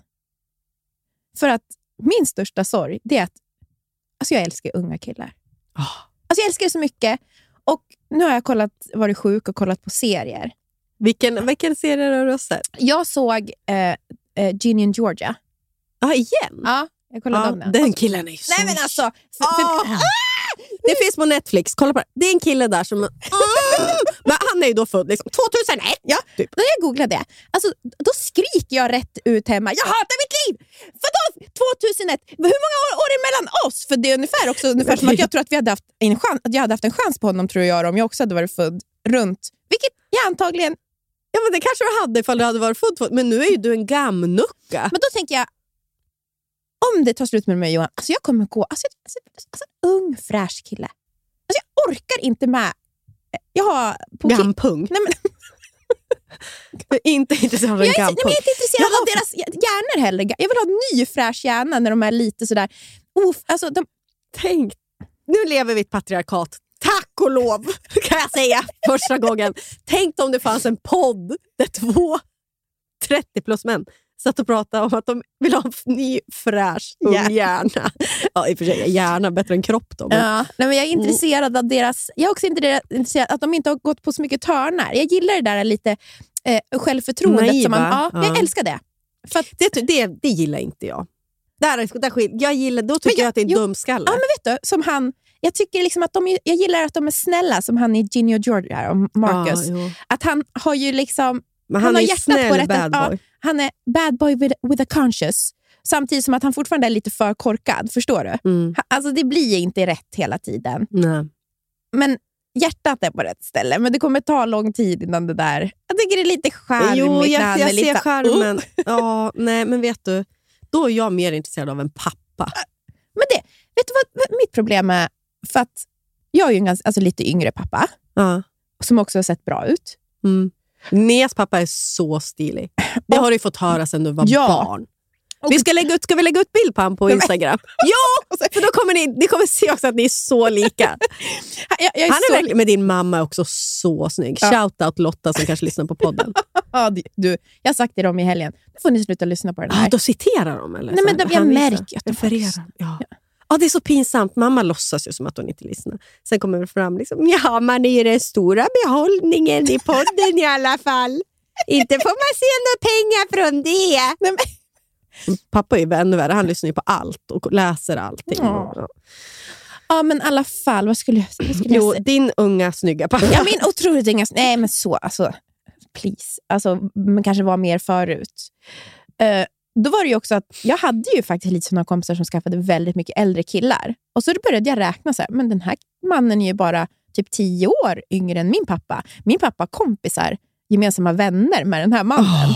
För att min största sorg det är att alltså jag älskar unga killar. Ah. Alltså jag älskar det så mycket. Och nu har jag kollat, varit sjuk och kollat på serier. Vilken, vilken serie har du sett? Jag såg eh, eh, Ginny and Georgia. Ja, igen? Ja, jag kollade Ja, om den. den killen är ju så... Nej men alltså, för, för, Ah! Det finns på Netflix. Kolla på det. Det är en kille där som... (laughs) Men han är ju då född liksom 2001. Ja, Typ. när jag googlade det, alltså, då skriker jag rätt ut hemma. Jag hatar mitt liv! Vadå 2001? Hur många år, år är mellan oss? För det är ungefär också ungefär som att jag tror att, vi hade haft en chans, att jag hade haft en chans på honom tror jag om jag också hade varit född runt. Vilket jag antagligen... Ja, men det kanske du hade ifall du hade varit född Men nu är ju du en gamnucka. Men då tänker jag, om det tar slut med mig Johan, alltså jag kommer gå... Alltså, alltså, alltså, ung fräsch kille. Alltså, jag orkar inte med... Jag har... På Gampung. Nej, men, (laughs) inte intresserad av en jag, är, nej, jag är inte intresserad av deras hjärnor heller. Jag vill ha en ny fräsch hjärna när de är lite sådär... Of, alltså, de, Tänk, nu lever vi i ett patriarkat. Tack och lov, (laughs) kan jag säga första gången. Tänk om det fanns en podd där två 30 plus män satt och pratade om att de vill ha en ny fräsch ung Ja. hjärna. Ja, i och för sig, hjärna bättre än kropp då. Men, Ja, nej, men jag är intresserad av deras... Jag är också intresserad att de inte har gått på så mycket törnar. Jag gillar det där lite eh, självförtroendet. Som man, ja, Naiva, Jag ja. älskar det. För att, det, det, det gillar inte jag. Där, där skil, jag gillar, då tycker jag- jag att det är en jo, dumskalle. ja, men vet du, som han, jag, tycker liksom att de, jag gillar att de är snälla, som han i Ginny och Georgia och Marcus. Ja, jo. att han har ju liksom... men han han, har är ju hjärtat på snäll rätt- bad ja. Han är bad boy with, with a conscience. Samtidigt som att han fortfarande är lite för korkad. Förstår du? Mm. Alltså Det blir inte rätt hela tiden. Nej. Men hjärtat är på rätt ställe. Men det kommer ta lång tid innan det där... Jag tycker det är lite charmigt Jo, jag, jag lite ser. "Uh." Ja, nej, men vet du, då är jag mer intresserad av en pappa. Men det, vet du vad mitt problem är? För att jag är ju en ganska, alltså lite yngre pappa, Ja. som också har sett bra ut. Mm. Neas pappa är så stilig. Det har du fått höra sedan du var Ja. barn. Vi ska, lägga ut, ska vi lägga ut bild på honom på Instagram? (laughs) ja! För då kommer ni, ni kommer se också att ni är så lika. (laughs) Jag, jag är Han är så, verkligen, men din mamma är också så snygg. Ja. Shout out Lotta som kanske lyssnar på podden. (laughs) Ja, du- jag har sagt till dem i helgen, nu får ni sluta lyssna på den Ja, här. då citerar de eller? Nej, men de- jag märker att de refererar. Ja. Ja, det är så pinsamt. Mamma låtsas ju som att hon inte lyssnar. Sen kommer det fram, liksom, ja, man är ju den stora behållningen i podden i alla fall. Inte får man se några pengar från det. Pappa är ju ännu värre. Han lyssnar ju på allt och läser allting. Ja. Ja. ja, men i alla fall, vad skulle jag, vad skulle jag Jo, säga? din unga snygga pappa. Ja, min otroligt unga... Nej, men så. Alltså, please. Alltså, men kanske var mer förut. Eh, då var det ju också att jag hade ju faktiskt lite sådana kompisar som skaffade väldigt mycket äldre killar. Och så började jag räkna så här, men den här mannen är ju bara typ tio år yngre än min pappa. Min pappa har kompisar, gemensamma vänner med den här mannen.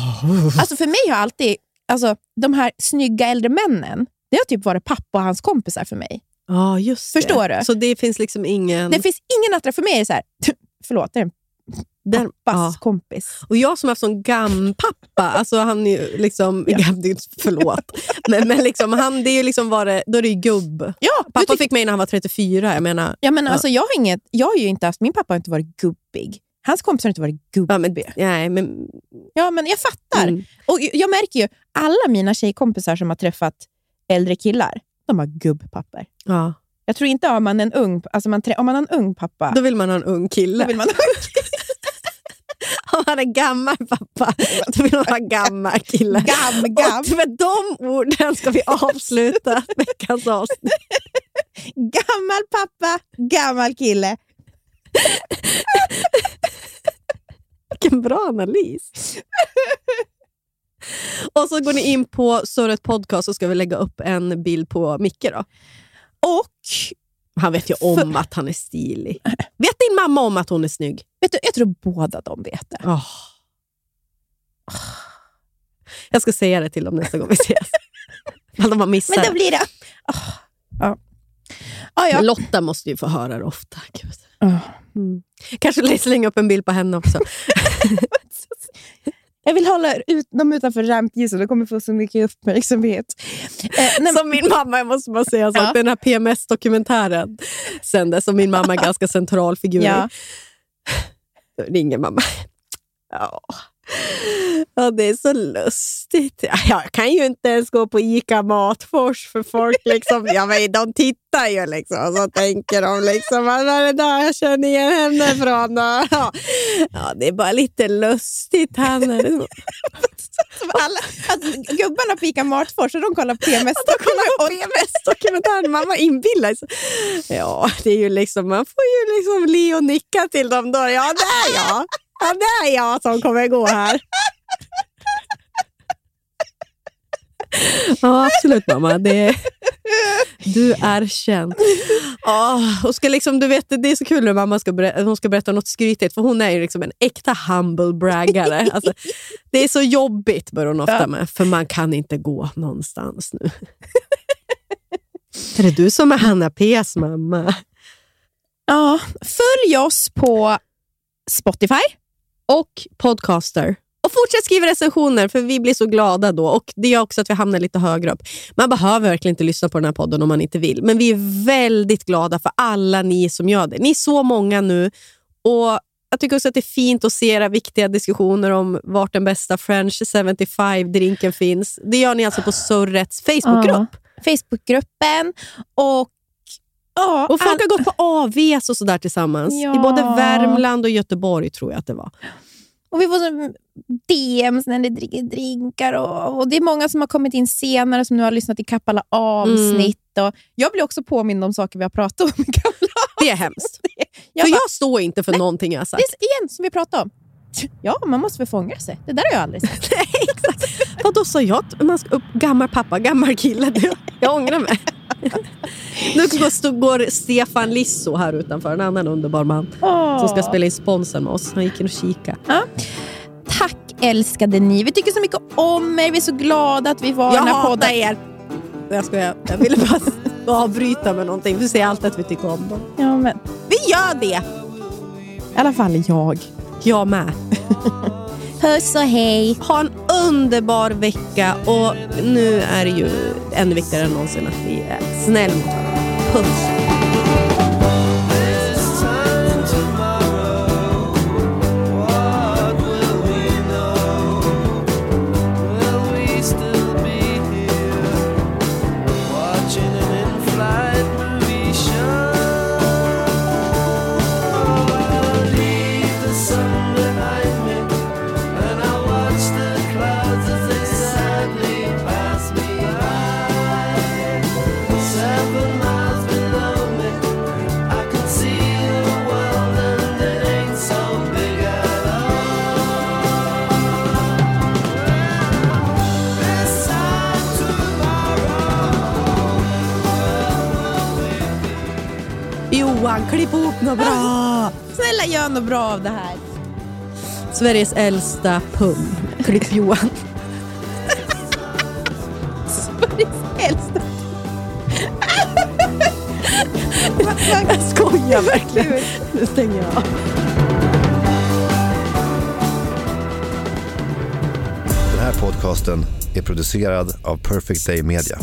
Alltså för mig har alltid, alltså, de här snygga äldre männen, det har typ varit pappa och hans kompisar för mig. Ja, just Förstår det. du? Så det finns liksom ingen... Det finns ingen attraktion för mig. Är det så här, (laughs) förlåt, det är en Den- pappas ja. kompis. Och jag som har haft sån gampappa, alltså han är ju liksom, Ja. (laughs) gam, förlåt, men, men liksom, han, det är ju liksom varit, då är det ju gubb. Ja, Pappa fick mig när han var 34, jag menar, Ja, men Ja. Alltså, jag, har inget, jag har ju inte haft, min pappa har inte varit gubbig. Hans kompisar har inte varit gubbiga. ja, men, nej, men, Ja, men jag fattar. mm. Och jag märker ju, alla mina tjejkompisar som har träffat äldre killar, de har gubbpapper. ja. Jag tror inte om man en ung, alltså man, om man har en ung pappa, då vill man ha en ung kille. då vill man Om man är gammal pappa, då vill man ha en gammal kille. gam, gam, Och med de orden ska vi avsluta veckans avsnitt. gammal pappa, gammal kille. Vilken bra analys. Och så går ni in på Surret Podcast så ska vi lägga upp en bild på Micke. Då. Och Han vet ju om att han är stilig. Vet din mamma om att hon är snygg? vet du, jag tror båda de vet det. Åh. Jag ska säga det till dem nästa gång vi ses. (laughs) Ifall de har missat Men då det. blir det... Oh, ja. Ah, ja. Lotta måste ju få höra det ofta. Gud. Ah. Mm. Kanske slänga upp en bild på henne också. (laughs) (laughs) Jag vill hålla ut dem utanför rampljuset, de kommer få så mycket uppmärksamhet. Eh, nej, Som min mamma, jag måste bara säga en sak, Ja. den här PMS-dokumentären sändes, som min mamma är (laughs) ganska central figur. Ja. Då ringer mamma. Ja. Ja, det är så lustigt. Jag kan ju inte ens gå på ICA Matfors för folk liksom, ja, men de tittar ju liksom. Så tänker de liksom, vad är det där jag känner igen henne från? då?" Ja, ja det är bara lite lustigt. Han är (laughs) alla, att gubbarna på Ica Matfors och de kollar på PMS-dokumentären. Man var inbillad. Ja, det är ju liksom, man får ju liksom le och nicka till dem då. Ja, det är jag. Ja, det är jag som kommer gå här. Ja, absolut mamma. Det, du är känd. Oh, och ska liksom, du vet, det är så kul när mamma ska berätta, hon ska berätta något skrytigt, för hon är ju liksom en äkta humble braggare. Alltså, det är så jobbigt, börjar hon ofta med, för man kan inte gå någonstans nu. är det du som är Hanna P's mamma? Ja, följ oss på Spotify. Och podcaster. Och fortsätt skriva recensioner, för vi blir så glada då. Och Det gör också att vi hamnar lite högre upp. Man behöver verkligen inte lyssna på den här podden om man inte vill. Men vi är väldigt glada för alla ni som gör det. Ni är så många nu. Och Jag tycker också att det är fint att se era viktiga diskussioner om vart den bästa French 75-drinken finns. Det gör ni alltså på Surrets Facebookgrupp. Facebookgruppen och ja, Och folk all- har gått på AVs och sådär tillsammans. Ja. I både Värmland och Göteborg tror jag att det var. Och vi får DMs när ni dricker drinkar. Och, och Det är många som har kommit in senare som nu har lyssnat i alla avsnitt. Och jag blir också påmind om saker vi har pratat om i gamla (laughs) Det är hemskt. (laughs) Jag för bara, jag står inte för någonting jag har sagt. Det är igen som vi pratade om. Ja, man måste väl få ångra sig. Det där har jag aldrig sagt. (laughs) Vad sa jag? att Man ska upp, gammal pappa, gammal kille. Jag, jag ångrar mig. (laughs) Nu går, stå- går Stefan Lisso här utanför, en annan underbar man som ska spela in sponsen med oss. Han gick in och kika. Ja. Tack älskade ni. Vi tycker så mycket om er. Vi är så glada att vi var Jag den här hatar podden. er. Jag skojar. Jag ville bara (laughs) avbryta med någonting. Du säger alltid att vi tycker om dem. Ja, men, Vi gör det! I alla fall jag. Jag med. (laughs) Puss och hej. Ha en underbar vecka och nu är det ju ännu viktigare än någonsin att vi är snäll mot varandra. Puss! Klipp ihop något bra! (laughs) Snälla gör något bra av det här. Sveriges äldsta pung. Klipp Johan. (laughs) Sveriges äldsta. (laughs) Jag skojar verkligen. Nu stänger jag av. Den här podcasten är producerad av Perfect Day Media.